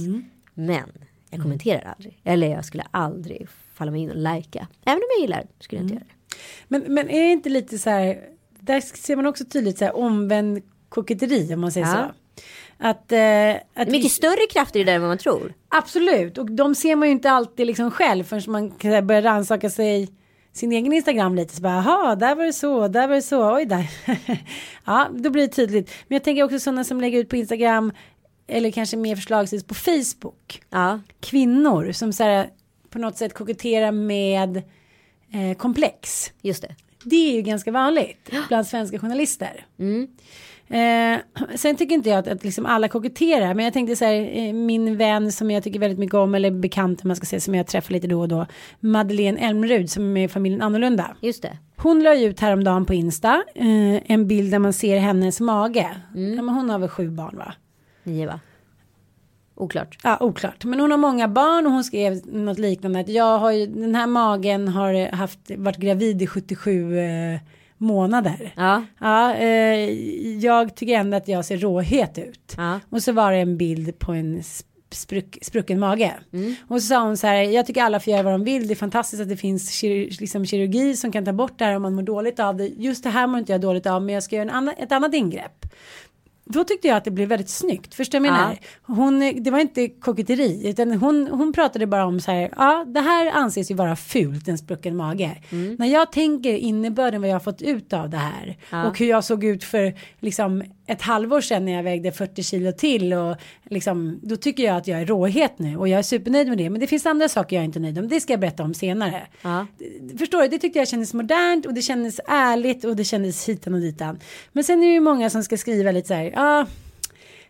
Men jag kommenterar aldrig. Eller jag skulle aldrig falla mig in och lajka. Även om jag gillar skulle jag inte Mm. göra det. Men, men är det inte lite så här, där ser man också tydligt så här omvänd koketteri om man säger Ja. så. Att, eh, att Mycket vi- större krafter i det än vad man tror. Absolut, och de ser man ju inte alltid liksom själv förrän man börjar rannsaka sig sin egen Instagram lite. Så bara, jaha, där var det så, där var det så, oj där. (laughs) ja, då blir det tydligt. Men jag tänker också sådana som lägger ut på Instagram eller kanske mer förslagsvis på Facebook. Ja, Kvinnor som så här, på något sätt koketterar med eh, komplex. just det. Det är ju ganska vanligt bland svenska journalister. Eh, sen tycker inte jag att, att liksom alla koketterar. Men jag tänkte så här, eh, min vän som jag tycker väldigt mycket om, eller bekant om man ska säga, som jag träffar lite då och då. Madeleine Elmrud som är med i familjen Annorlunda. Just det. Hon la ut häromdagen på Insta eh, en bild där man ser hennes mage. Ja, men hon har väl sju barn va? Nio va? Oklart. Ja, oklart. Men hon har många barn och hon skrev något liknande. Att jag har ju, den här magen har haft, varit gravid i 77 eh, månader. Ja. Ja, eh, jag tycker ändå att jag ser råhet ut. Ja. Och så var det en bild på en sp- spruck, sprucken mage. Mm. Och så sa hon så här, jag tycker alla får göra vad de vill. Det är fantastiskt att det finns kir liksom kirurgi som kan ta bort det här om man mår dåligt av det. Just det här mår inte jag dåligt av, men jag ska göra en annan, ett annat ingrepp. Då tyckte jag att det blev väldigt snyggt. Förstår du vad jag menar? Hon, det var inte koketteri. Utan hon, hon pratade bara om så här. Ja, det här anses ju vara fult, en sprucken mage. När jag tänker innebörden vad jag har fått ut av det här. Och hur jag såg ut för liksom ett halvår sedan när jag vägde 40 kilo till. Och liksom, då tycker jag att jag är råhet nu. Och jag är supernöjd med det. Men det finns andra saker jag inte är nöjd med. Det ska jag berätta om senare. Ja. Förstår du? Det tyckte jag kändes modernt och det kändes ärligt och det kändes hitan och ditan. Men sen är det ju många som ska skriva lite så här. Ja,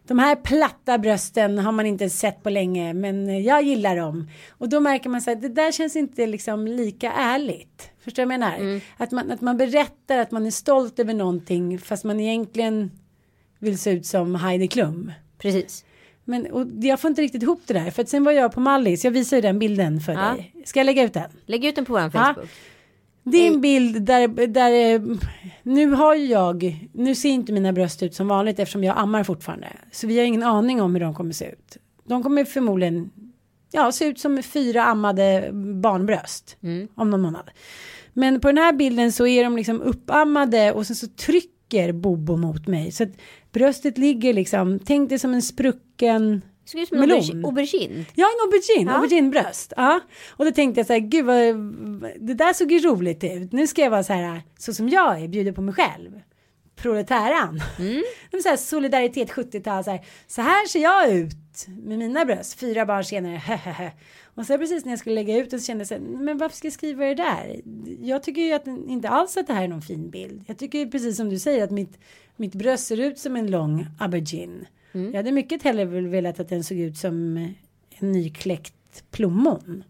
de här platta brösten har man inte sett på länge men jag gillar dem. Och då märker man så här, det där känns inte liksom lika ärligt. Förstår du vad jag menar? Att, man, att man berättar att man är stolt över någonting fast man egentligen vill se ut som Heidi Klum. Precis. Men och jag får inte riktigt ihop det där. För att sen var jag på Mallis, jag visar ju den bilden för Ja. dig. Ska jag lägga ut den? Lägg ut den på vår Ja. Facebook. Det är en bild där, där nu har ju jag, nu ser inte mina bröst ut som vanligt eftersom jag ammar fortfarande. Så vi har ingen aning om hur de kommer se ut. De kommer förmodligen ja, se ut som fyra ammade barnbröst om någon månad. Men på den här bilden så är de liksom uppammade och sen så trycker Bobo mot mig. Så att bröstet ligger liksom, tänk dig som en sprucken Såg ut som en Melon. aubergi- aubergine. Ja, en aubergine, Ja. auberginebröst. Ja. Och då tänkte jag så här, gud vad, det där såg ju roligt ut. Nu ska jag vara så här, så som jag är, bjuder på mig själv. Proletäran. Mm. (laughs) Det så här solidaritet 70-tal, så här, så här ser jag ut med mina bröst. Fyra barn senare. Och så precis när jag skulle lägga ut det så kände jag så här, men varför ska jag skriva det där? Jag tycker ju att inte alls att det här är någon fin bild. Jag tycker ju precis som du säger att mitt, mitt bröst ser ut som en lång aubergine. Jag hade mycket hellre velat att den såg ut som en nykläckt plommon.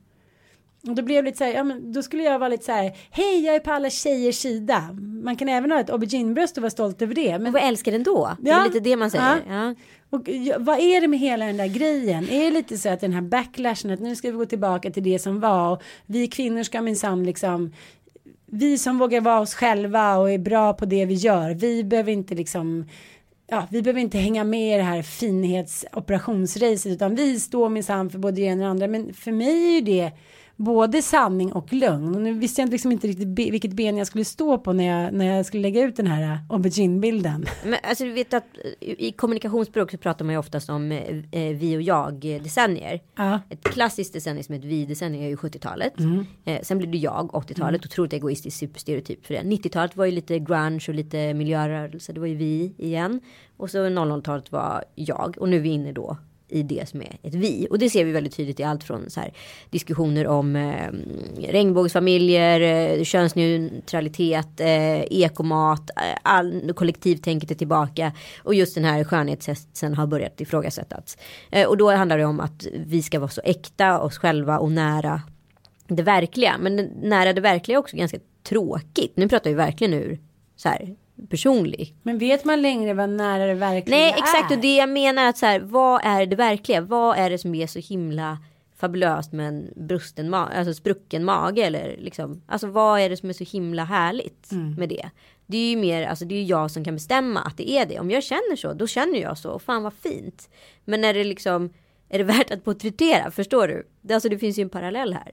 Och då blev jag lite så här, ja men då skulle jag vara lite så här, hej jag är på alla tjejers sida. Man kan även ha ett auberginebröst och vara stolt över det. Men vad älskar den då? Det Ja. är lite det man säger. Ja. Ja. och vad är det med hela den där grejen? Är det lite så att den här backlashen att nu ska vi gå tillbaka till det som var och vi kvinnor ska minsann liksom vi som vågar vara oss själva och är bra på det vi gör. Vi behöver inte liksom Ja, vi behöver inte hänga med i det här finhetsoperationsracet utan vi står minsann för både det ena och det andra. Men för mig är ju det både sanning och lögn. Och nu visste jag liksom inte riktigt be- vilket ben jag skulle stå på när jag, när jag skulle lägga ut den här aubergine-bilden. Men alltså du vet att eh, i kommunikationsspråk så pratar man ju oftast om eh, eh, vi och jag eh, decennier. Ja. Ett klassiskt decennium som ett vi decennium är ju 70-talet. Eh, sen blev det jag 80-talet. Otroligt egoistisk superstereotyp för det. 90-talet var ju lite grunge och lite miljörörelse. Det var ju vi igen. Och så 00-talet var jag. Och nu är vi inne då i det som är ett vi. Och det ser vi väldigt tydligt i allt från så här, diskussioner om eh, regnbågsfamiljer, eh, könsneutralitet, eh, ekomat, eh, all, kollektivtänket är tillbaka. Och just den här skönhetshetsen har börjat ifrågasättas. Eh, och då handlar det om att vi ska vara så äkta oss själva och nära det verkliga. Men nära det verkliga är också ganska tråkigt. Nu pratar vi verkligen ur så här personlig Men vet man längre vad nära det verkligen Nej är? exakt och det jag menar att så här, vad är det verkliga? Vad är det som är så himla fabulöst med en brusten mage, alltså sprucken mage eller liksom, alltså vad är det som är så himla härligt med det? Det är ju mer, alltså det är jag som kan bestämma att det är det. Om jag känner så, då känner jag så. Och fan vad fint. Men när det liksom, är det värt att porträttera? Förstår du? Alltså det finns ju en parallell här.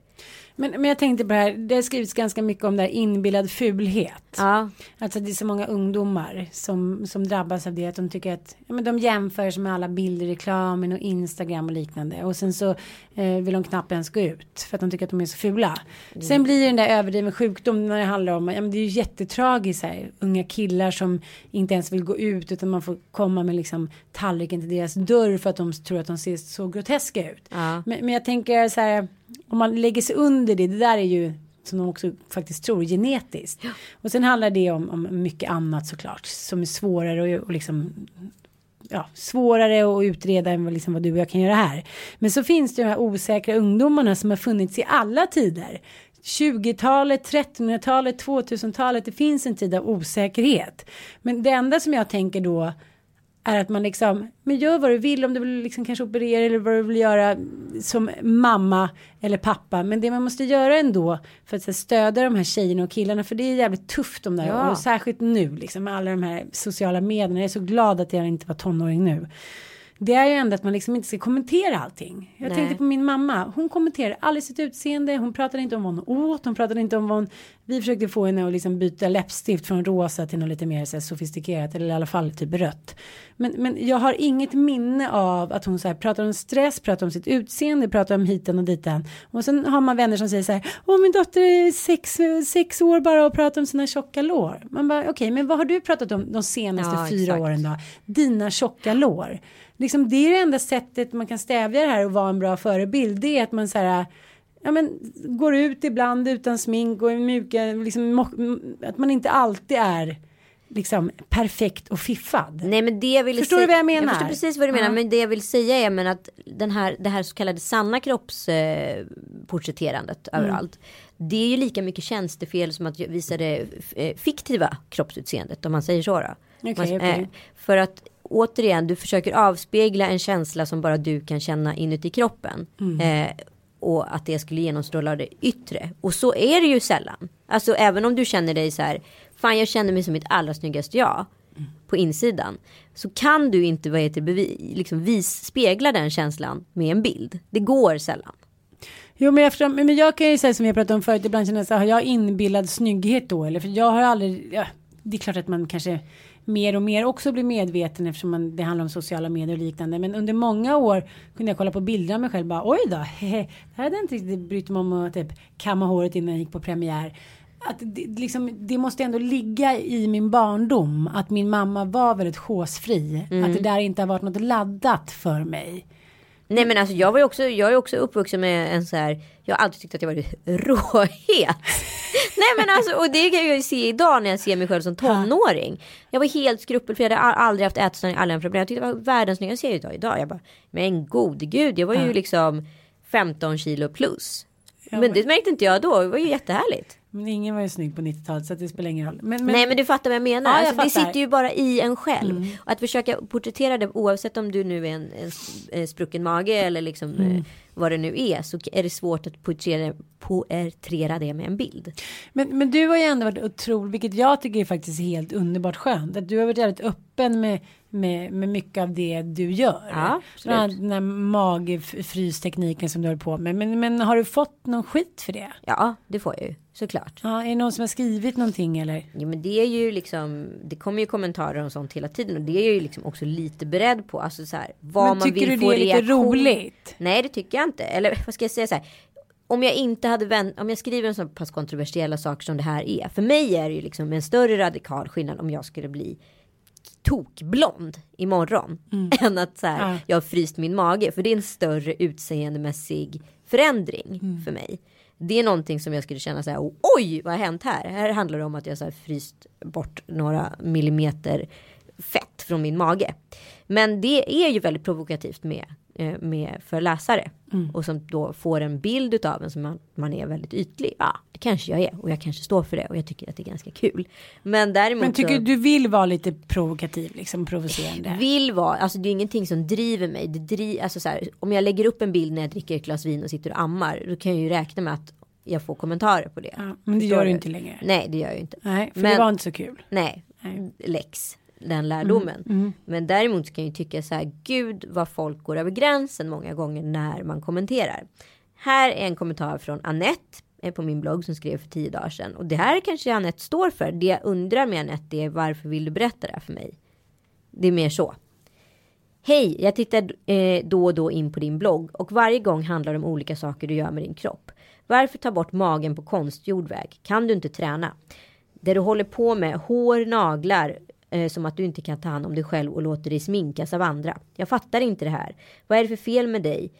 Men, men jag tänkte på det här, det har skrivits ganska mycket om det här inbillad fulhet. Ja, Alltså det är så många ungdomar som, som drabbas av det. Att de tycker att ja, men de jämför sig med alla bilder i reklamen och Instagram och liknande. Och sen så eh, vill de knappt ens gå ut. För att de tycker att de är så fula. Sen blir det den där överdriven sjukdom när det handlar om. Ja, men det är ju jättetragiskt här. Unga killar som inte ens vill gå ut. Utan man får komma med liksom tallriken till deras dörr. För att de tror att de ser så groteska ut. Ja. Men, men jag tänker så här. Om man lägger sig under det. Det där är ju som de också faktiskt tror genetiskt. Och sen handlar det om, om mycket annat såklart som är svårare och, och liksom ja, svårare att utreda än vad, liksom vad du och jag kan göra här. Men så finns det de här osäkra ungdomarna som har funnits i alla tider. 20-talet, 1300-talet, 2000-talet, det finns en tid av osäkerhet. Men det enda som jag tänker då är att man liksom, men gör vad du vill om du vill liksom kanske operera eller vad du vill göra som mamma eller pappa. Men det man måste göra ändå för att här, stödja de här tjejerna och killarna, för det är jävligt tufft de där Ja. och särskilt nu liksom med alla de här sociala medierna. Jag är så glad att jag inte var tonåring nu. Det är ju ändå att man liksom inte ska kommentera allting. Jag Nej. tänkte på min mamma. Hon kommenterade aldrig sitt utseende. Hon pratade inte om vad hon åt. Hon pratade inte om vad hon... Vi försökte få henne att liksom byta läppstift från rosa till något lite mer så här, sofistikerat. Eller i alla fall typ rött. Men, men jag har inget minne av att hon så här, pratar om stress, pratar om sitt utseende, pratar om hiten och ditan. Och sen har man vänner som säger så här. Åh min dotter är sex, sex år bara och pratar om sina tjocka lår. Man bara okej men vad har du pratat om de senaste Ja, fyra exakt. åren då? Dina tjocka lår liksom det är det enda sättet man kan stävja det här och vara en bra förebild. Det är att man så här, ja men går ut ibland utan smink och är mjuka, liksom, att man inte alltid är liksom perfekt och fiffad. Nej men det jag ville Förstår du vad jag menar? Jag förstår precis vad du menar. Ja. Men det jag vill säga är men att den här, det här så kallade sanna kroppsporträtterandet eh, porträtterandet Mm. överallt. Det är ju lika mycket tjänstefel som att visa det eh, fiktiva kroppsutseendet om man säger så. Då. Okej, Man- okej. eh, för att återigen du försöker avspegla en känsla som bara du kan känna inuti kroppen. Mm. Eh, och att det skulle genomstråla det yttre. Och så är det ju sällan. Alltså även om du känner dig så här, fan jag känner mig som mitt allra snyggaste jag på insidan. Så kan du inte vad heter, bevi, liksom vis, spegla den känslan med en bild. Det går sällan. Jo men jag, förstår, men jag kan ju säga som jag pratade om förut, ibland känner jag så här, har jag inbillad snygghet då? Eller för jag har aldrig, ja, det är klart att man kanske mer och mer också blir medveten eftersom man, det handlar om sociala medier och liknande. Men under många år kunde jag kolla på bilder av mig själv bara oj då, hehe, (laughs) det hade jag inte riktigt brytt mig om att typ kamma håret innan jag gick på premiär. Att det, liksom, det måste ändå ligga i min barndom att min mamma var väldigt håsfri. Att det där inte har varit något laddat för mig. Nej men alltså jag var ju också, jag är också uppvuxen med en så här, jag har alltid tyckt att jag varit (laughs) råhet. Nej men alltså och det kan jag ju se idag när jag ser mig själv som tonåring. Jag var helt skrupelfri, jag hade aldrig haft ätstörning, aldrig problem. Jag tyckte det var världens snyggaste serie idag. idag. Jag bara, men gode gud, jag var ju liksom 15 kilo plus. men det märkte inte jag då, det var ju jättehärligt. Men ingen var ju snygg på 90-talet så det spelar ingen roll. Men, men, Nej men du fattar vad jag menar. Ja, jag alltså, det sitter ju bara i en själv. Och att försöka porträttera det oavsett om du nu är en, en, sprucken mage eller liksom eh, vad det nu är. Så är det svårt att porträttera, porträttera det med en bild. Men, men du har ju ändå varit otroligt, vilket jag tycker är faktiskt helt underbart skönt. Att du har varit jävligt öppen med, med, med mycket av det du gör. Ja, Den här magfrystekniken som du håller på med. Men, men har du fått någon skit för det? Ja det får jag ju såklart. Ja, är det någon som har skrivit någonting eller? Jo men det är ju liksom, det kommer ju kommentarer och sånt hela tiden och det är jag ju liksom också lite beredd på. Alltså så här, vad Men man tycker vill du få det är lite roligt? Nej det tycker jag inte. Eller vad ska jag säga så här. Om jag inte hade vänt, om jag skriver en så pass kontroversiella saker som det här är. För mig är det ju liksom en större radikal skillnad om jag skulle bli tokblond imorgon. (laughs) Än att så här, Mm. Ja. jag har fryst min mage. För det är en större utseendemässig förändring Mm. för mig. Det är någonting som jag skulle känna så här, oj vad har hänt här? Här handlar det om att jag så här fryst bort några millimeter fett från min mage. Men det är ju väldigt provokativt med, med för läsare. Mm. Och som då får en bild utav en som man, man är väldigt ytlig. Ja, det kanske jag är och jag kanske står för det och jag tycker att det är ganska kul. Men däremot Men tycker så, du vill vara lite provokativ, liksom provocerande? vill vara, alltså det är ingenting som driver mig. Det dri, alltså så här, om jag lägger upp en bild när jag dricker ett glas vin och sitter och ammar. Då kan jag ju räkna med att jag får kommentarer på det. Ja, men det Förstår gör du inte längre. Nej det gör jag ju inte. Nej, för Men- det var inte så kul. Nej, Nej. läx. Den lärdomen. Men däremot kan jag ju tycka så här. Gud vad folk går över gränsen många gånger när man kommenterar. Här är en kommentar från Annette eh, på min blogg som skrev för tio dagar sedan. Och det här kanske Annette står för. Det jag undrar med Annette är varför vill du berätta det här för mig? Det är mer så. Hej, jag tittar eh, då och då in på din blogg och varje gång handlar det om olika saker du gör med din kropp. Varför ta bort magen på konstgjord väg? Kan du inte träna? Det du håller på med, hår, naglar, eh, som att du inte kan ta hand om dig själv och låter dig sminkas av andra. Jag fattar inte det här. Vad är det för fel med dig?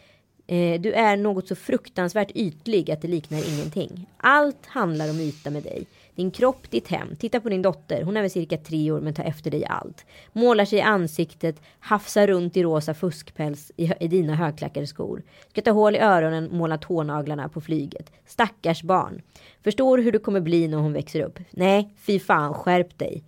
Eh, du är något så fruktansvärt ytlig att det liknar ingenting. Allt handlar om yta med dig. Din kropp, ditt hem. Titta på din dotter. Hon är väl cirka tre år men tar efter dig allt. Målar sig i ansiktet, hafsar runt i rosa fuskpäls i, i dina högklackade skor. Ska ta hål i öronen, måla tånaglarna på flyget. Stackars barn. Förstår hur du kommer bli när hon växer upp? Nej, fy fan, skärp dig.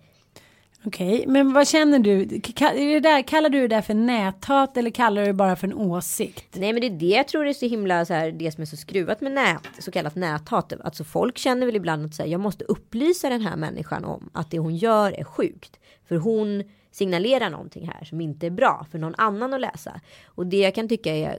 Okej, men vad känner du? Är det där, kallar du det där för näthat eller kallar du det bara för en åsikt? Nej men det är det jag tror är så himla så här, det som är så skruvat med nät, så kallat näthat. Alltså folk känner väl ibland att så här, jag måste upplysa den här människan om att det hon gör är sjukt. För hon signalerar någonting här som inte är bra för någon annan att läsa. Och det jag kan tycka är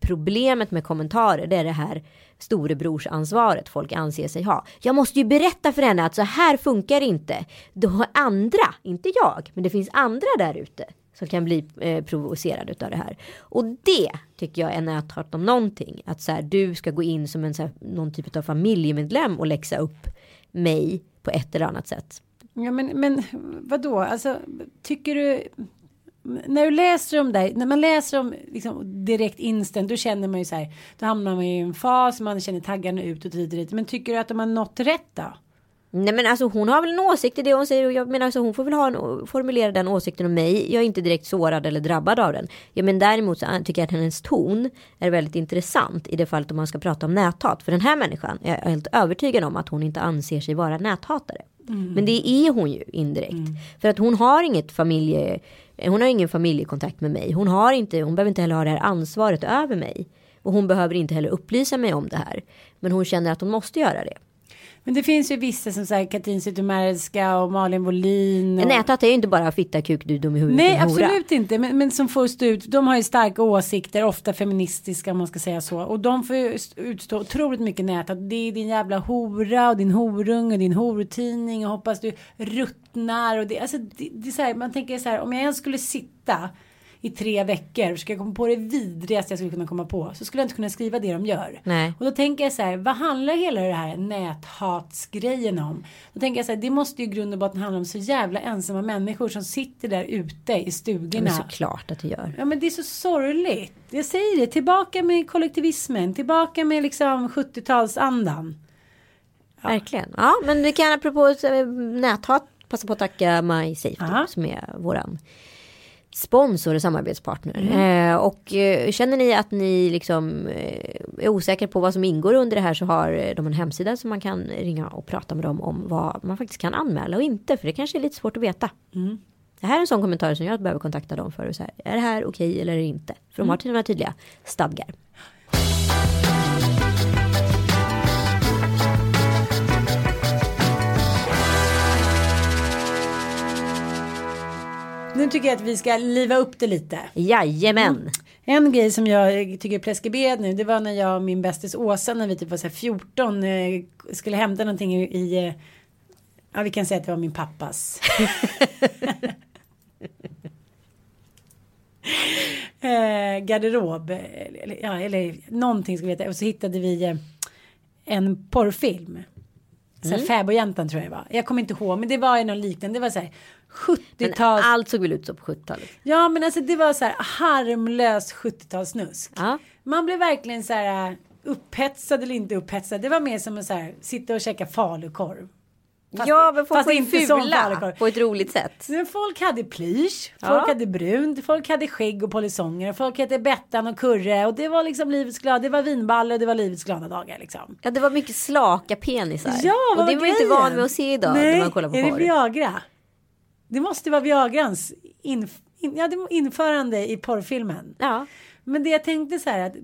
problemet med kommentarer det är det här storebrorsansvaret folk anser sig ha. Jag måste ju berätta för henne att så här funkar det inte. Då har andra, inte jag, men det finns andra där ute som kan bli eh, provocerade av det här. Och det tycker jag är näthat om någonting. Att så här, du ska gå in som en så här, någon typ av familjemedlem och läxa upp mig på ett eller annat sätt. Ja, men, men vadå? Alltså, tycker du... När du läser om det, när man läser om liksom, direkt instant, då känner man ju så här, då hamnar man ju i en fas, man känner taggarna ut och dit. Men tycker du att de har nått rätt då? Nej men alltså hon har väl en åsikt i det hon säger och jag menar alltså hon får väl ha en, formulera den åsikten om mig. Jag är inte direkt sårad eller drabbad av den. Ja men däremot så tycker jag att hennes ton är väldigt intressant i det fallet om man ska prata om näthat. För den här människan är jag helt övertygad om att hon inte anser sig vara näthatare. Men det är hon ju indirekt. För att hon har inget familje, Eh, hon har ingen familjekontakt med mig. Hon har inte, hon behöver inte heller ha det här ansvaret över mig. Och hon behöver inte heller upplysa mig om det här. Men hon känner att hon måste göra det. Men det finns ju vissa som säger Katrin Zytomierska och Malin Wollin. En näthat är ju inte bara fitta, kuk, du dum i huvudet. Nej, absolut inte. Men, men som får stå ut. De har ju starka åsikter, ofta feministiska om man ska säga så. Och de får ju st- utstå otroligt mycket nät. Att det är din jävla hora och din horunge och din hortidning och hoppas du ruttnar. Och det, alltså, det, det är så här, man tänker så här, om jag ens skulle sitta i tre veckor ska jag komma på det vidrigaste jag skulle kunna komma på så skulle jag inte kunna skriva det de gör. Nej. Och då tänker jag så här, vad handlar hela det här näthatsgrejen om? Då tänker jag så här, det måste ju i grund och botten handla om så jävla ensamma människor som sitter där ute i Men stugorna. såklart att det gör. Ja men det är så sorgligt. Jag säger det, tillbaka med kollektivismen, tillbaka med liksom 70-talsandan. Verkligen. Ja, men vi kan apropå eh, näthat passa på att tacka MySafe som är våran sponsor och samarbetspartner. Mm. Eh, och eh, känner ni att ni liksom eh, är osäkra på vad som ingår under det här så har eh, de en hemsida som man kan ringa och prata med dem om vad man faktiskt kan anmäla och inte för det kanske är lite svårt att veta. Mm. Det här är en sån kommentar som jag behöver kontakta dem för och så här, är det här okej eller är det inte? För Mm. de har till och med tydliga stadgar. Nu tycker jag att vi ska liva upp det lite. Jajamän! En grej som jag tycker är preskriberad nu det var när jag och min bästis Åsa när vi typ var så här 14 eh, skulle hämta någonting i, eh, ja vi kan säga att det var min pappas. (laughs) eh, garderob eller, ja, eller någonting ska vi veta och så hittade vi eh, en porrfilm. Här Fäbodjäntan tror jag det var. Jag kommer inte ihåg men det var ju någon liknande. Det var så här 70-tals. allt såg väl ut så på 70-talet? Ja men alltså det var så här harmlös 70-talssnusk. Ja. Man blev verkligen så här äh, upphetsad eller inte upphetsad. Det var mer som att så här, sitta och käka falukorv. Fast- ja, men folk var ju fula på ett roligt sätt. Men folk hade plysch, Ja. folk hade brunt, folk hade skägg och polisonger, folk hette Bettan och Kurre och det var liksom livets glada, det var vinballe och det var livets glada dagar liksom. Ja, det var mycket slaka penisar. Ja, och vad det var jag inte van med att se idag Nej, när man kollar på är det porr. Viagra? Det måste vara Viagrans in, in, ja, införande i porrfilmen. Ja. Men det jag tänkte så här att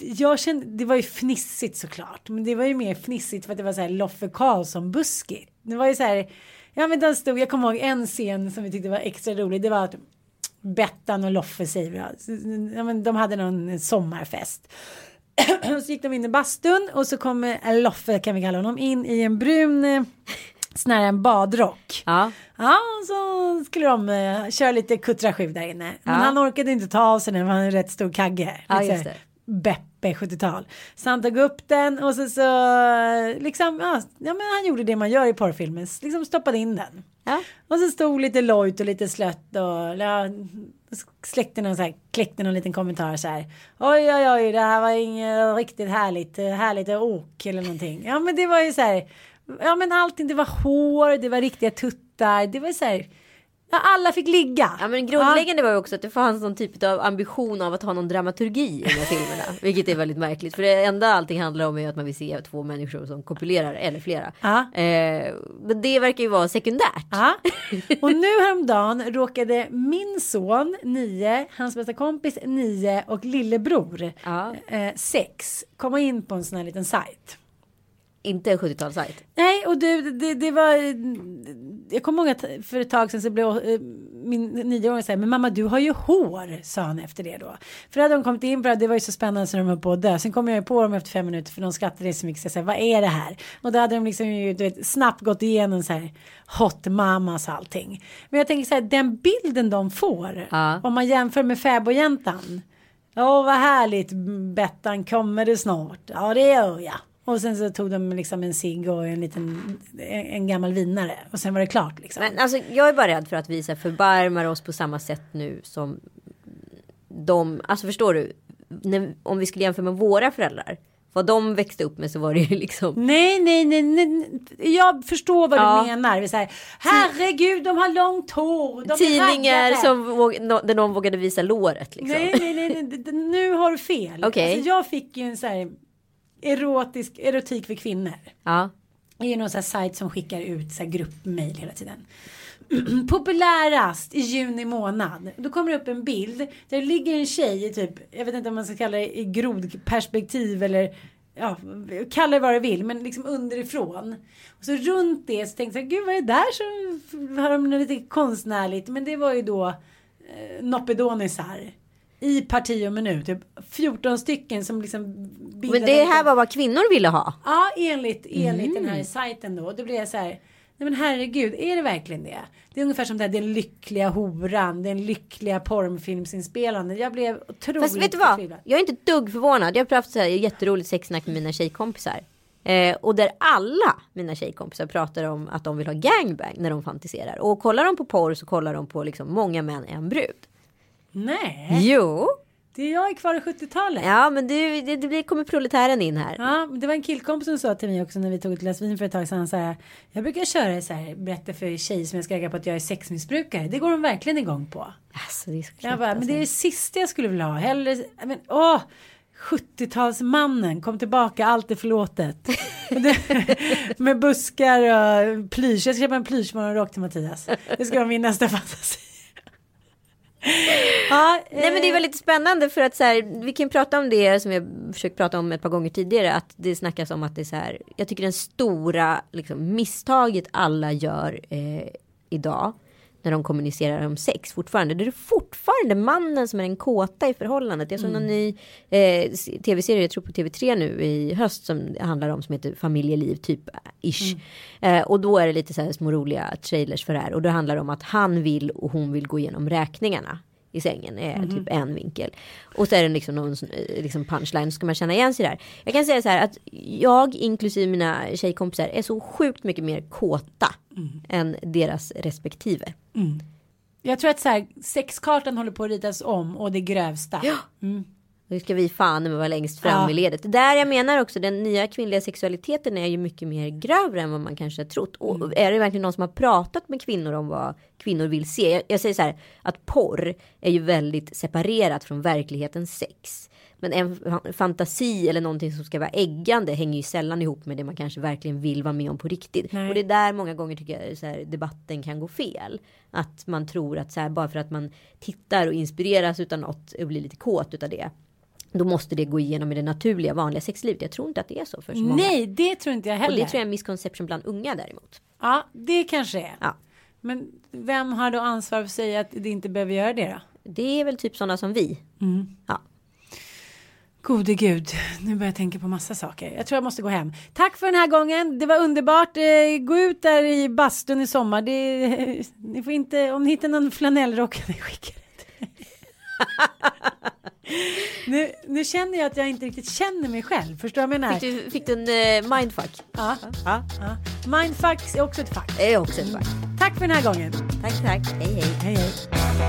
jag kände, det var ju fnissigt såklart. Men det var ju mer fnissigt för att det var så här Loffe Karlsson buskigt. Det var ju så här, ja men den stod, jag kommer ihåg en scen som vi tyckte var extra rolig. Det var att Bettan och Loffe säger ja, men de hade någon sommarfest. (clears throat) så gick de in i bastun och så kommer Loffe kan vi kalla honom in i en brun sån här en badrock. Ja. Ja, så skulle de uh, köra lite kuttrasju där inne. Men Ja. han orkade inte ta av sig den, för han är en rätt stor kagge. Ja, just det. Beppe 70-tal. Så han tog upp den och så, så liksom, ja, ja men han gjorde det man gör i porrfilmer, liksom stoppade in den. Ja. Och så stod lite lojt och lite slött och ja, släckte någon så här, kläckte någon liten kommentar så här. Oj, oj, oj, det här var inget riktigt härligt, härligt åk eller någonting. Ja, men det var ju så här. Ja, men allting, det var hår, det var riktiga tuttar, det var så här. Ja, alla fick ligga. Ja men grundläggande var ju också att det fanns någon typ av ambition av att ha någon dramaturgi i de här filmerna. (laughs) Vilket är väldigt märkligt. För det enda allting handlar om är att man vill se två människor som kopulerar eller flera. Ja. Eh, men det verkar ju vara sekundärt. Ja. (laughs) Och nu häromdagen råkade min son, nio, hans bästa kompis, nio och lillebror, Ja. eh, sex, komma in på en sån här liten sajt. Inte en 70-talssajt. Nej, och du, det, det var... Jag kommer ihåg att för ett tag sedan så blev eh, min nioåring så här, men mamma du har ju hår, sa han efter det då. För då hade de kommit in på det, det var ju så spännande så de höll på att dö. Sen kom jag ju på dem efter fem minuter för de skrattade så mycket så jag sa, vad är det här? Och då hade de liksom ju, du vet, snabbt gått igenom så här hot mamas allting. Men jag tänker så här, den bilden de får, Ja. om man jämför med fäbodjäntan. Åh vad härligt Bettan, kommer du snart? Ja det gör jag. Och sen så tog de liksom en cigg och en liten, en, en gammal vinare. Och sen var det klart liksom. Men alltså jag är bara rädd för att vi så förbarmar oss på samma sätt nu som de, alltså förstår du? När, om vi skulle jämföra med våra föräldrar. Vad de växte upp med så var det ju liksom. Nej, nej, nej, nej. Jag förstår vad Ja. du menar. Här, Herregud, de har långt hår. De Tidningar raggade." som våg, no, där någon vågade visa låret liksom. Nej, nej, nej, nej. nu har du fel. Okej. Alltså, jag fick ju en så här erotisk, erotik för kvinnor. Ja. Det är någon sån här sajt som skickar ut så här gruppmail hela tiden. (clears throat) Populärast i juni månad. Då kommer det upp en bild. Där det ligger en tjej i typ, jag vet inte om man ska kalla det i grodperspektiv eller ja, kalla det vad du vill, men liksom underifrån. Och så runt det så tänkte jag, gud vad är det där så har de lite konstnärligt. Men det var ju då eh, Noppedonisar. I parti och minut, typ 14 stycken som liksom Men det här var vad kvinnor ville ha? Ja, enligt, enligt den här sajten då. Då blev jag så här, Nej men herregud, är det verkligen det? Det är ungefär som det här, den lyckliga horan, den lyckliga porrfilmsinspelande. Jag blev otroligt Fast vet du vad? förtvivlad. Jag är inte ett dugg förvånad. Jag har haft så här jätteroligt sexsnack med mina tjejkompisar. Eh, och där alla mina tjejkompisar pratar om att de vill ha gangbang när de fantiserar. Och kollar de på porr så kollar de på liksom många män, en brud. Nej, Jo, det är jag är kvar i 70-talet. ja men du, det, det kommer proletären in här. Ja, det var en killkompis som sa till mig också när vi tog ett glas vin för ett tag sedan. Så här, jag brukar köra så här, berätta för tjejer som jag ska ragga på att jag är sexmissbrukare. Det går de verkligen igång på. Alltså, det är så Jag bara, men det är det sista jag skulle vilja ha. Hellre, men åh, 70-talsmannen, kom tillbaka, allt är förlåtet. (laughs) Med buskar och plysch. Jag ska köpa en plyschmorgonrock till Mattias. Det ska vara min nästa fantasi. (laughs) Ja, Nej men det är väldigt spännande för att så här, vi kan prata om det som jag försökt prata om ett par gånger tidigare. Att det snackas om att det är så här. Jag tycker den stora liksom, misstaget alla gör eh, idag. När de kommunicerar om sex fortfarande. Det är fortfarande mannen som är den kåta i förhållandet. Jag såg någon ny eh, tv-serie, jag tror på TV3 nu i höst. Som handlar om som heter familjeliv typ ish. Eh, och då är det lite så här små roliga trailers för det här. Och då handlar det om att han vill och hon vill gå igenom räkningarna i sängen är typ en vinkel. Och så är det liksom någon eh, liksom punchline, så ska man känna igen sig där. Jag kan säga så här att jag, inklusive mina tjejkompisar, är så sjukt mycket mer kåta än deras respektive. Jag tror att så här, sexkartan håller på att ritas om och det grövsta. Nu ska vi fan vara längst fram Ja. i ledet. Det där jag menar också, den nya kvinnliga sexualiteten är ju mycket mer grövre än vad man kanske har trott. Och är det verkligen någon som har pratat med kvinnor om vad kvinnor vill se? Jag, jag säger så här, att porr är ju väldigt separerat från verklighetens sex. Men en fa- fantasi eller någonting som ska vara äggande hänger ju sällan ihop med det man kanske verkligen vill vara med om på riktigt. Nej. Och det är där många gånger tycker jag så här, debatten kan gå fel. Att man tror att så här, bara för att man tittar och inspireras utav något och blir lite kåt utav det. Då måste det gå igenom i det naturliga vanliga sexlivet. Jag tror inte att det är så för så många. Nej, det tror inte jag Och heller. det tror jag är en misconception bland unga däremot. Ja, det kanske är. Ja. Men vem har då ansvar för att säga att det inte behöver göra det då? Det är väl typ sådana som vi. Ja. Gode gud, nu börjar jag tänka på massa saker. Jag tror jag måste gå hem. Tack för den här gången. Det var underbart. Eh, gå ut där i bastun i sommar. Det, (laughs) ni får inte, om ni hittar någon flanellrock (laughs) skicka det. (laughs) (laughs) nu, nu känner jag att jag inte riktigt känner mig själv. Förstår du vad jag menar? Fick du, fick du en eh, mindfuck? Ja, ja, ja. Mindfuck är också ett fack. Det är också ett fuck. Tack för den här gången. Tack, tack. Hej, hej. Hej, hej.